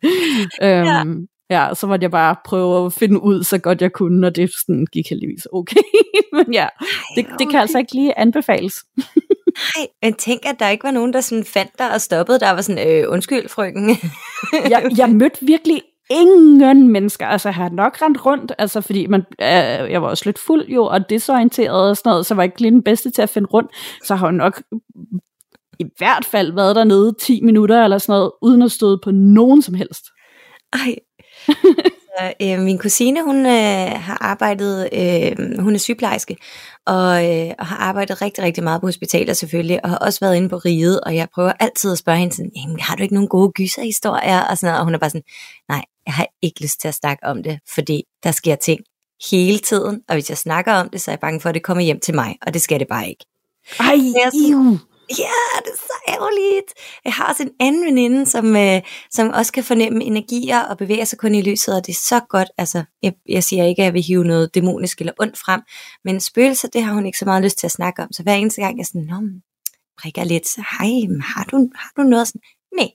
Øhm, ja. ja, så måtte jeg bare prøve at finde ud så godt jeg kunne, og det sådan gik heldigvis okay. (laughs) Men ja, det, det kan altså ikke lige anbefales. Nej, men tænk, at der ikke var nogen, der sådan fandt dig og stoppede dig og var sådan, øh, undskyld, frøken. jeg, jeg mødte virkelig ingen mennesker. Altså, jeg har nok rendt rundt, altså, fordi man, øh, jeg var også lidt fuld jo, og desorienteret og sådan noget, så var jeg ikke lige den bedste til at finde rundt. Så har jeg nok i hvert fald været dernede 10 minutter eller sådan noget, uden at støde på nogen som helst. Ej. (laughs) Så, øh, min kusine, hun øh, har arbejdet, øh, hun er sygeplejerske, og, øh, og har arbejdet rigtig, rigtig meget på hospitaler selvfølgelig, og har også været inde på riget, og jeg prøver altid at spørge hende sådan, Jamen, har du ikke nogen gode gyserhistorier? Og, sådan noget, og hun er bare sådan, nej, jeg har ikke lyst til at snakke om det, fordi der sker ting hele tiden, og hvis jeg snakker om det, så er jeg bange for, at det kommer hjem til mig, og det skal det bare ikke. Ej, sådan- Ja, det er så ærgerligt. Jeg har også en anden veninde, som, øh, som også kan fornemme energier og bevæger sig kun i lyset, og det er så godt. Altså, jeg, jeg siger ikke, at jeg vil hive noget dæmonisk eller ondt frem, men spøgelser, det har hun ikke så meget lyst til at snakke om. Så hver eneste gang, jeg sådan, Nå, prikker lidt, så hej, har du, har du noget sådan? Nej,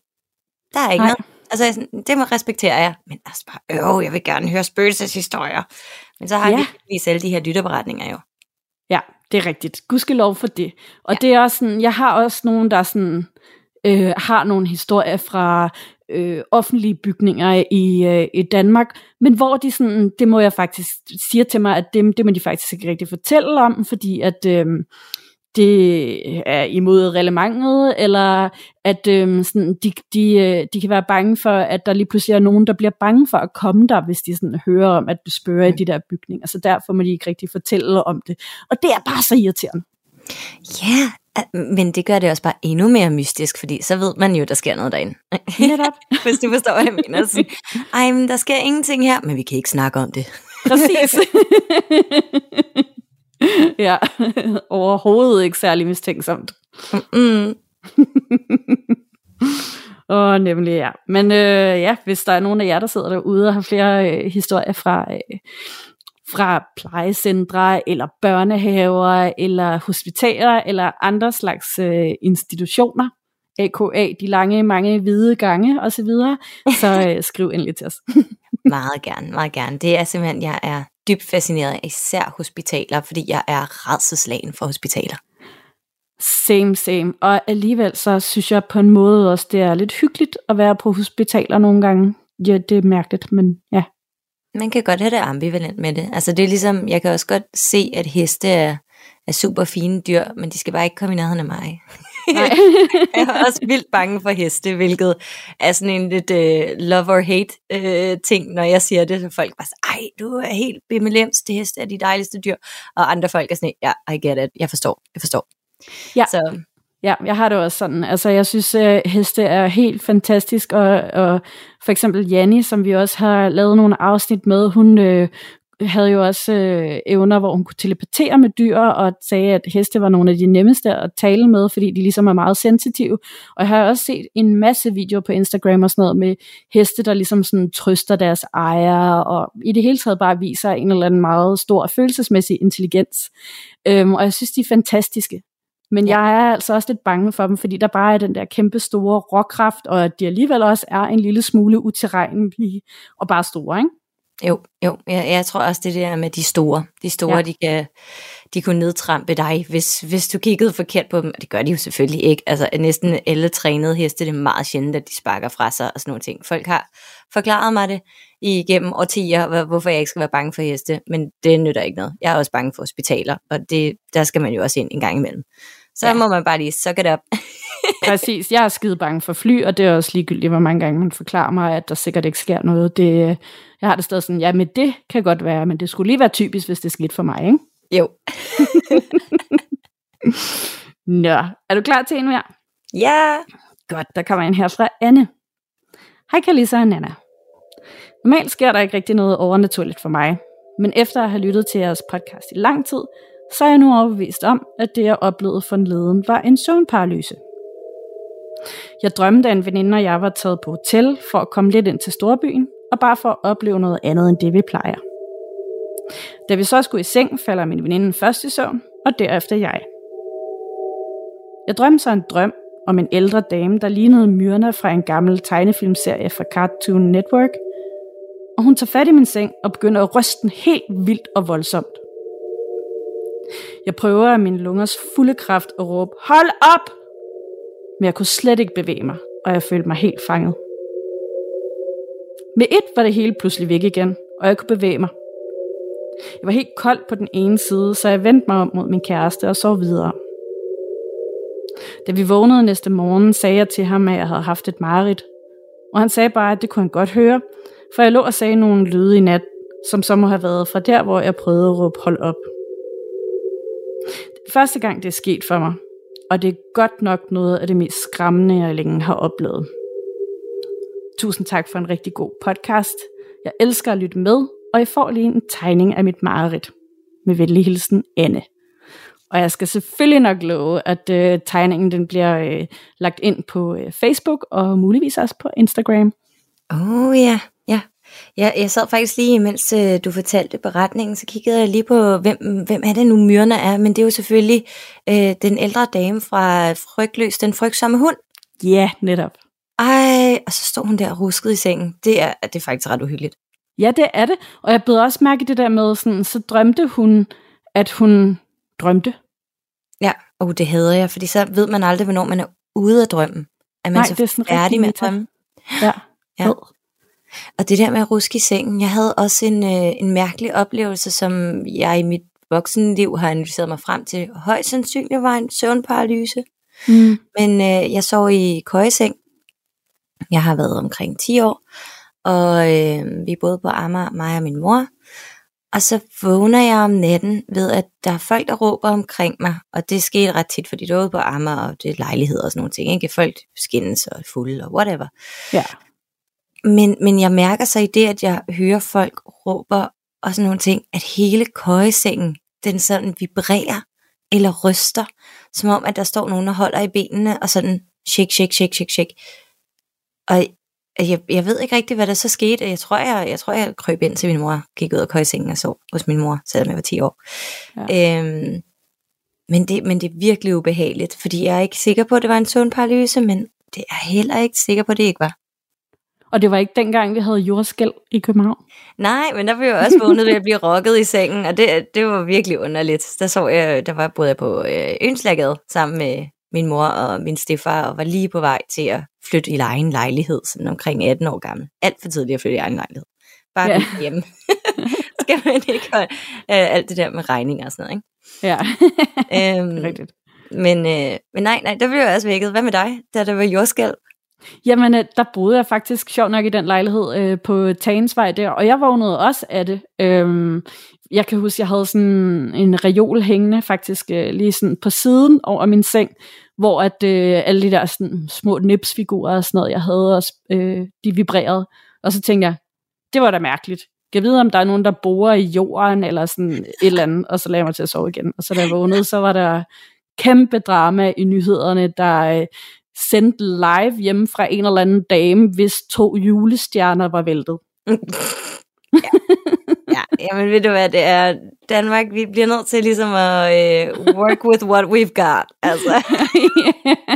der er ikke Nej. noget. Altså, jeg sådan, det må respektere jeg, men altså bare, øh, jeg vil gerne høre spøgelseshistorier. Men så har Ja. vi alle de her lytterberetninger jo. Det er rigtigt. Gudskelov for det. Og Ja. det er også sådan, jeg har også nogen, der sådan, øh, har nogle historier fra øh, offentlige bygninger i, øh, i Danmark, men hvor de sådan, det må jeg faktisk siger til mig, at det, det må de faktisk ikke rigtig fortælle om, fordi at øh, det er imod reglementet, eller at øh, sådan, de, de, øh, de kan være bange for, at der lige pludselig er nogen, der bliver bange for at komme der, hvis de sådan hører om, at du spørger i de der bygninger. Så derfor må de ikke rigtig fortælle om det. Og det er bare så irriterende. Ja, ah, men det gør det også bare endnu mere mystisk, fordi så ved man jo, der sker noget derinde. Netop. (laughs) Hvis du forstår, hvad jeg mener. Sådan, Ej, men der sker ingenting her, men vi kan ikke snakke om det. Præcis. (laughs) (laughs) ja, (laughs) overhovedet ikke særlig mistænksomt. Mm. (laughs) Åh, nemlig ja. Men øh, ja, hvis der er nogen af jer, der sidder derude og har flere øh, historier fra, øh, fra plejecentre, eller børnehaver, eller hospitaler, eller andre slags øh, institutioner, AKA, de lange, mange hvide gange osv., så, videre, så øh, skriv endelig til os. Meget gerne, meget gerne. Det er simpelthen, jeg er dybt fascineret af især hospitaler, fordi jeg er redselslagen for hospitaler. Same, same. Og alligevel så synes jeg på en måde også, det er lidt hyggeligt at være på hospitaler nogle gange. Ja, det er mærkeligt, men ja. Man kan godt have det ambivalent med det. Altså det er ligesom, jeg kan også godt se, at heste er, er super fine dyr, men de skal bare ikke komme i nærheden af mig. Nej. (laughs) jeg er også vildt bange for heste, hvilket er sådan en lidt uh, love or hate uh, ting, når jeg siger det, så folk bare siger, ej, du er helt bimmellems, det heste er de dejligste dyr, og andre folk er sådan, ja, I get it, jeg forstår, jeg forstår. Ja. Så, Ja, jeg har det også sådan. Altså, jeg synes, at heste er helt fantastisk, og, og for eksempel Janni, som vi også har lavet nogle afsnit med, hun øh, havde jo også øh, evner, hvor hun kunne telepatere med dyr, og sagde, at heste var nogle af de nemmeste at tale med, fordi de ligesom er meget sensitive. Og jeg har også set en masse videoer på Instagram og sådan noget med heste, der ligesom sådan trøster deres ejere, og i det hele taget bare viser en eller anden meget stor følelsesmæssig intelligens. Øhm, og jeg synes, de er fantastiske. Men ja. jeg er altså også lidt bange for dem, fordi der bare er den der kæmpe store råkraft, og at de alligevel også er en lille smule utilregnelige og bare store, ikke? Jo, jo. Jeg, jeg tror også det der med de store. De store, ja. de kan de kunne nedtrampe dig, hvis, hvis du kiggede forkert på dem. Det gør de jo selvfølgelig ikke. Altså næsten alle trænede heste, det er meget sjældent, at de sparker fra sig og sådan nogle ting. Folk har forklaret mig det igennem årtier, hvorfor jeg ikke skal være bange for heste, men det nytter ikke noget. Jeg er også bange for hospitaler, og det, der skal man jo også ind en gang imellem. Så ja. må man bare lige suck it up. (laughs) Præcis, jeg er skide bange for fly, og det er også ligegyldigt, hvor mange gange man forklarer mig, at der sikkert ikke sker noget. Det, jeg har det stadig sådan, ja, men det kan godt være, men det skulle lige være typisk, hvis det skete for mig, ikke? Jo. (laughs) Nå, er du klar til en mere? Ja. Godt, der kommer en her fra Anne. Hej Kalisa og Nana. Normalt sker der ikke rigtig noget overnaturligt for mig, men efter at have lyttet til jeres podcast i lang tid, så er jeg nu overbevist om, at det jeg oplevede for en leden var en søvnparalyse. Jeg drømte, at en veninde og jeg var taget på hotel for at komme lidt ind til storbyen, og bare for at opleve noget andet end det, vi plejer. Da vi så skulle i seng, falder min veninde først i søvn, og derefter jeg. Jeg drømte så en drøm om en ældre dame, der lignede Myrna fra en gammel tegnefilmserie fra Cartoon Network, og hun tager fat i min seng og begynder at ryste den helt vildt og voldsomt. Jeg prøver af min lungers fulde kraft at råbe, hold op! Men jeg kunne slet ikke bevæge mig, og jeg følte mig helt fanget. Med et var det hele pludselig væk igen, og jeg kunne bevæge mig. Jeg var helt kold på den ene side, så jeg vendte mig om mod min kæreste og sov videre. Da vi vågnede næste morgen, sagde jeg til ham, at jeg havde haft et mareridt. Og han sagde bare, at det kunne han godt høre, for jeg lå og sagde nogle lyde i nat, som så må have været fra der, hvor jeg prøvede at råbe hold op. Det første gang, det er sket for mig, og det er godt nok noget af det mest skræmmende, jeg længe har oplevet. Tusind tak for en rigtig god podcast. Jeg elsker at lytte med, og jeg får lige en tegning af mit mareridt. Med venlig hilsen, Anne. Og jeg skal selvfølgelig nok love, at øh, tegningen den bliver øh, lagt ind på øh, Facebook og muligvis også på Instagram. Oh ja, ja. Ja, jeg sad faktisk lige, mens øh, du fortalte beretningen, så kiggede jeg lige på, hvem, hvem er det nu myrerne er, men det er jo selvfølgelig øh, den ældre dame fra Frygtløs, den frygtsomme hund. Ja, netop. Ej, og så stod hun der og ruskede i sengen. Det er, det er faktisk ret uhyggeligt. Ja, det er det. Og jeg blev også mærke det der med, sådan, så drømte hun, at hun drømte. Ja, og det hader jeg, fordi så ved man aldrig, hvornår man er ude af drømmen. Er man Nej, så det er sådan færdig med at drømme? Ja, ja. Og det der med at ruske i sengen, jeg havde også en, øh, en mærkelig oplevelse, som jeg i mit voksenliv har analyseret mig frem til. Højst sandsynligt var en søvnparalyse. Mm. Men øh, jeg sov i køjeseng. Jeg har været omkring 10 år, og øh, vi boede på Amager, mig og min mor. Og så vågner jeg om natten ved, at der er folk, der råber omkring mig. Og det skete ret tit, fordi det ude på Amager, og det er lejligheder og sådan nogle ting. Ikke? Folk skændes og fulde og whatever. Ja. Men, men jeg mærker så i det, at jeg hører folk råber og sådan nogle ting, at hele køjesengen, den sådan vibrerer eller ryster, som om, at der står nogen, der holder i benene og sådan shake, shake, shake, shake, shake. Og jeg, jeg ved ikke rigtig, hvad der så skete. Jeg tror, jeg, jeg tror, jeg krøb ind til min mor, gik ud af køjesengen og så hos min mor, selvom jeg var 10 år. Ja. Øhm, men, det, men det er virkelig ubehageligt, fordi jeg er ikke sikker på, at det var en søvnparalyse, men det er heller ikke sikker på, at det ikke var. Og det var ikke dengang, vi havde jordskæld i København? Nej, men der blev jeg også vågnet ved at blive rokket i sengen, og det, det var virkelig underligt. Der så jeg, der var både på øh, Ønslagade sammen med min mor og min stefar, og var lige på vej til at flytte i egen lejlighed, sådan omkring 18 år gammel. Alt for tidligt at flytte i egen lejlighed. Bare ja. hjemme. (laughs) skal man ikke holde øh, alt det der med regninger og sådan noget, ikke? Ja, øhm, (laughs) rigtigt. Men, øh, men nej, nej, der blev jeg også vækket. Hvad med dig, da der var jordskælv? Jamen, øh, der boede jeg faktisk sjovt nok i den lejlighed øh, på Tagensvej der, og jeg vågnede også af det. Øhm, jeg kan huske, jeg havde sådan en reol hængende faktisk øh, lige sådan på siden over min seng, hvor at øh, alle de der sådan, små nipsfigurer og sådan noget, jeg havde også, øh, de vibrerede. Og så tænkte jeg, det var da mærkeligt. Jeg ved, om der er nogen, der bor i jorden, eller sådan et eller andet, og så lagde jeg mig til at sove igen. Og så da jeg vågnede, så var der kæmpe drama i nyhederne, der øh, øh, sendte live hjemme fra en eller anden dame, hvis to julestjerner var væltet. (laughs) ja. ja, jamen ved du hvad, det er Danmark, vi bliver nødt til ligesom at uh, work with what we've got. Altså. yeah.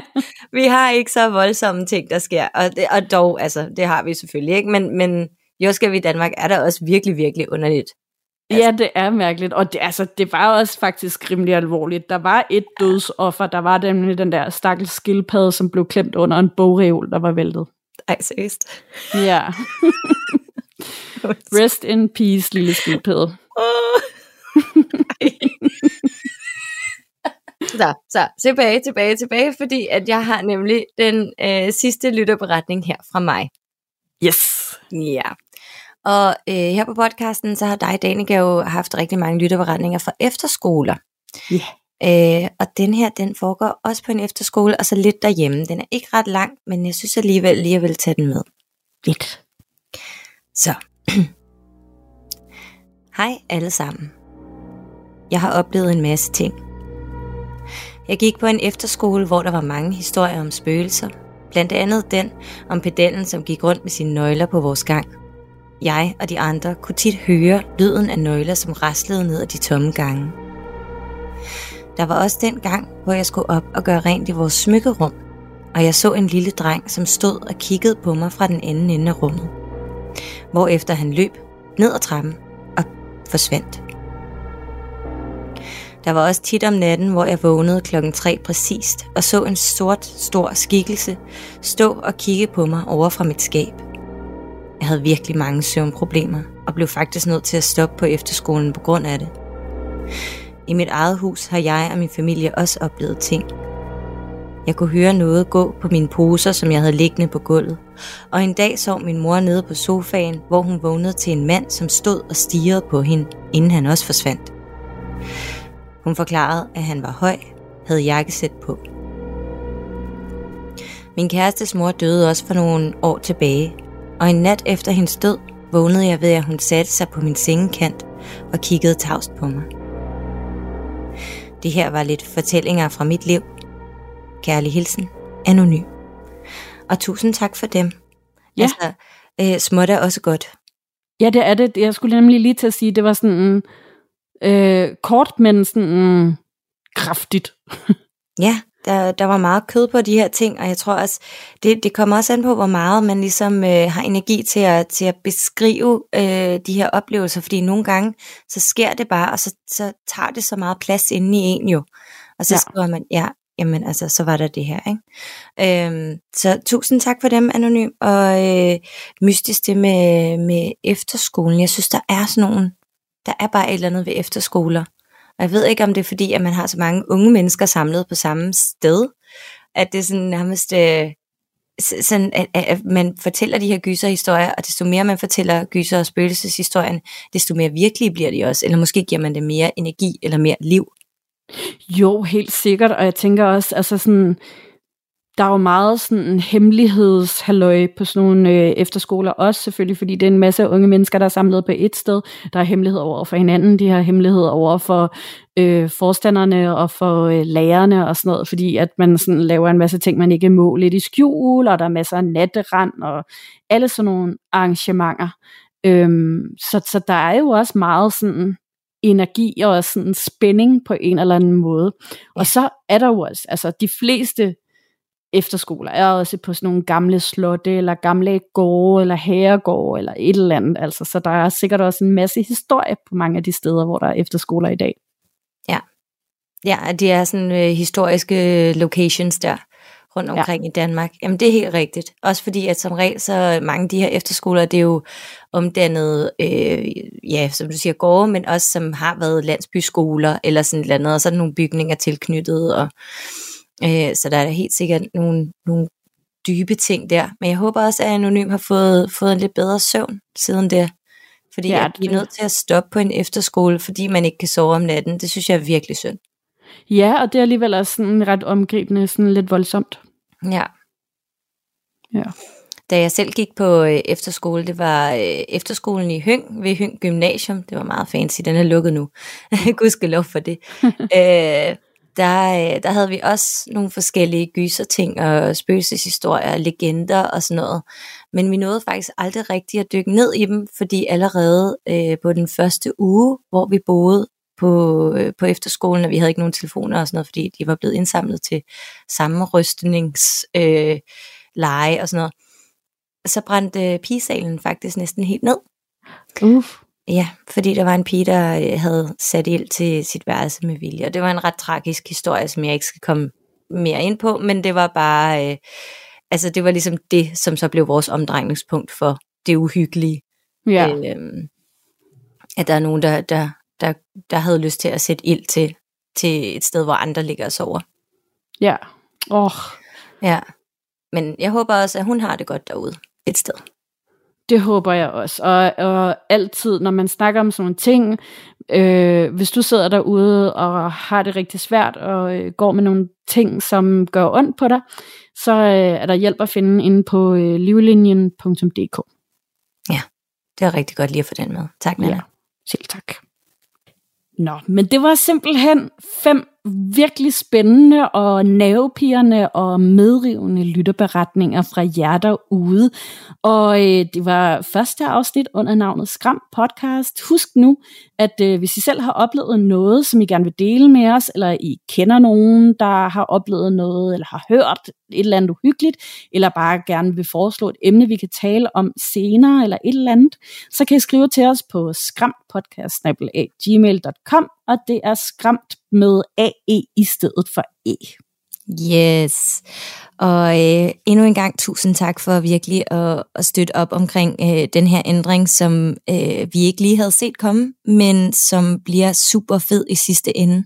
(laughs) vi har ikke så voldsomme ting, der sker, og, det, og dog, altså, det har vi selvfølgelig ikke, men, men jordskælv i Danmark er der også virkelig, virkelig underligt. Altså. Ja, det er mærkeligt, og det, altså, det var også faktisk rimelig alvorligt. Der var et dødsoffer, der var nemlig den der stakkels skildpadde, som blev klemt under en bogreol, der var væltet. Ej, seriøst? Ja. (laughs) Rest in peace, lille skildpadde. Oh. så, så tilbage, tilbage, tilbage, fordi at jeg har nemlig den øh, sidste lytterberetning her fra mig. Yes. Ja. Og øh, her på podcasten, så har dig, Danika, jo haft rigtig mange lytterberetninger fra efterskoler. Ja. Yeah. Øh, og den her, den foregår også på en efterskole, og så lidt derhjemme. Den er ikke ret lang, men jeg synes alligevel lige, jeg vil tage den med. Lidt. Så. (clears throat) Hej alle sammen. Jeg har oplevet en masse ting. Jeg gik på en efterskole, hvor der var mange historier om spøgelser. Blandt andet den om pedellen, som gik rundt med sine nøgler på vores gang. Jeg og de andre kunne tit høre lyden af nøgler, som raslede ned ad de tomme gange. Der var også den gang, hvor jeg skulle op og gøre rent i vores smykkerum, og jeg så en lille dreng, som stod og kiggede på mig fra den anden ende af rummet. Hvorefter han løb ned ad trappen og forsvandt. Der var også tit om natten, hvor jeg vågnede klokken 3 præcist og så en sort, stor skikkelse stå og kigge på mig over fra mit skab. Jeg havde virkelig mange søvnproblemer og blev faktisk nødt til at stoppe på efterskolen på grund af det. I mit eget hus har jeg og min familie også oplevet ting. Jeg kunne høre noget gå på mine poser, som jeg havde liggende på gulvet. Og en dag sov min mor nede på sofaen, hvor hun vågnede til en mand, som stod og stirrede på hende, inden han også forsvandt. Hun forklarede, at han var høj, havde jakkesæt på. Min kærestes mor døde også for nogle år tilbage, og en nat efter hendes død vågnede jeg ved, at hun satte sig på min sengekant og kiggede tavst på mig. Det her var lidt fortællinger fra mit liv. Kærlig hilsen, anonym. Og tusind tak for dem. Ja. Altså, øh, småt er også godt. Ja, det er det. Jeg skulle nemlig lige til at sige, det var sådan øh, kort, men sådan kraftigt. (laughs) ja, der, der var meget kød på de her ting, og jeg tror også, det, det kommer også an på, hvor meget man ligesom øh, har energi til at, til at beskrive øh, de her oplevelser, fordi nogle gange, så sker det bare, og så, så tager det så meget plads inde i en jo. Og så ja. skriver man, ja, jamen altså, så var der det her, ikke? Øhm, så tusind tak for dem, Anonym, og øh, mystisk det med, med efterskolen. Jeg synes, der er sådan nogle, der er bare et eller andet ved efterskoler, og jeg ved ikke, om det er fordi, at man har så mange unge mennesker samlet på samme sted, at det er sådan nærmest... Øh, sådan, at, at man fortæller de her gyserhistorier, og desto mere man fortæller gyser- og spøgelseshistorien, desto mere virkelige bliver de også, eller måske giver man det mere energi eller mere liv. Jo, helt sikkert, og jeg tænker også, altså sådan, der er jo meget sådan en hemmelighedshalløj på sådan nogle øh, efterskoler, også selvfølgelig, fordi det er en masse unge mennesker, der er samlet på et sted. Der er hemmelighed over for hinanden, de har hemmelighed over for øh, forstanderne og for øh, lærerne og sådan noget, fordi at man sådan laver en masse ting, man ikke må lidt i skjul, og der er masser af natterand og alle sådan nogle arrangementer. Øhm, så, så der er jo også meget sådan energi og sådan spænding på en eller anden måde. Ja. Og så er der jo også, altså de fleste efterskoler er også på sådan nogle gamle slotte, eller gamle gårde, eller herregårde, eller et eller andet. Altså, så der er sikkert også en masse historie på mange af de steder, hvor der er efterskoler i dag. Ja, ja det er sådan øh, historiske locations der. rundt omkring ja. i Danmark. Jamen det er helt rigtigt. Også fordi, at som regel, så mange af de her efterskoler, det er jo omdannet, øh, ja, som du siger, gårde, men også som har været landsbyskoler, eller sådan et andet, og så er der nogle bygninger tilknyttet, og øh, så der er helt sikkert nogle, nogle dybe ting der. Men jeg håber også, at Anonym har fået, fået en lidt bedre søvn siden det. Fordi ja, at vi er nødt til at stoppe på en efterskole, fordi man ikke kan sove om natten. Det synes jeg er virkelig synd. Ja, og det er alligevel også sådan ret omgribende, sådan lidt voldsomt. Ja. Ja. Da jeg selv gik på øh, efterskole, det var øh, efterskolen i Høng ved Høng Gymnasium. Det var meget fancy, den er lukket nu. (laughs) Gud skal lov for det. (laughs) øh, der, øh, der havde vi også nogle forskellige gyserting og spøgelseshistorier, legender og sådan noget. Men vi nåede faktisk aldrig rigtig at dykke ned i dem, fordi allerede øh, på den første uge, hvor vi boede på, øh, på efterskolen, og vi havde ikke nogen telefoner og sådan noget, fordi de var blevet indsamlet til sammenrystningsleje øh, leje og sådan noget, så brændte øh, pigesalen faktisk næsten helt ned. Uff. Ja, fordi der var en pige, der øh, havde sat ild til sit værelse med vilje. Og det var en ret tragisk historie, som jeg ikke skal komme mere ind på, men det var bare, øh, altså det var ligesom det, som så blev vores omdrejningspunkt for det uhyggelige. Ja. Øh, at der er nogen, der, der, der, der havde lyst til at sætte ild til, til et sted, hvor andre ligger og sover. Ja. Åh. Oh. Ja. Men jeg håber også, at hun har det godt derude et sted. Det håber jeg også. Og, og altid, når man snakker om sådan nogle ting, øh, hvis du sidder derude og har det rigtig svært og øh, går med nogle ting, som gør ondt på dig, så øh, er der hjælp at finde inde på øh, livlinjen.dk. Ja, det er rigtig godt lige at få den med. Tak, Nana. Ja, selv tak. Nå, men det var simpelthen fem virkelig spændende og nervepirrende og medrivende lytterberetninger fra jer derude. Og øh, det var første afsnit under navnet Skram Podcast. Husk nu, at øh, hvis I selv har oplevet noget, som I gerne vil dele med os, eller I kender nogen, der har oplevet noget, eller har hørt et eller andet uhyggeligt, eller bare gerne vil foreslå et emne, vi kan tale om senere, eller et eller andet, så kan I skrive til os på skrampodcast.gmail.com, og det er skræmt med AE i stedet for E. Yes, og øh, endnu en gang tusind tak for virkelig at, at støtte op omkring øh, den her ændring, som øh, vi ikke lige havde set komme, men som bliver super fed i sidste ende.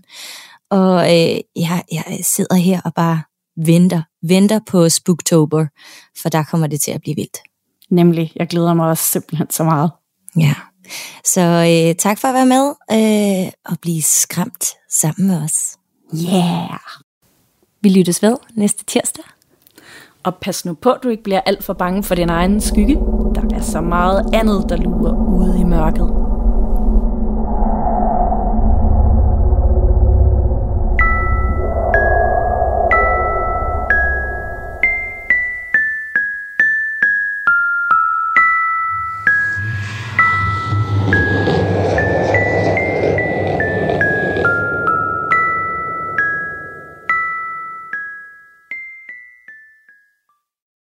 Og øh, jeg, jeg sidder her og bare venter, venter på Spooktober, for der kommer det til at blive vildt. Nemlig, jeg glæder mig også simpelthen så meget. Ja, så øh, tak for at være med øh, og blive skræmt sammen med os. Yeah! Vi lyttes ved næste tirsdag. Og pas nu på, at du ikke bliver alt for bange for din egen skygge. Der er så meget andet, der lurer ude i mørket.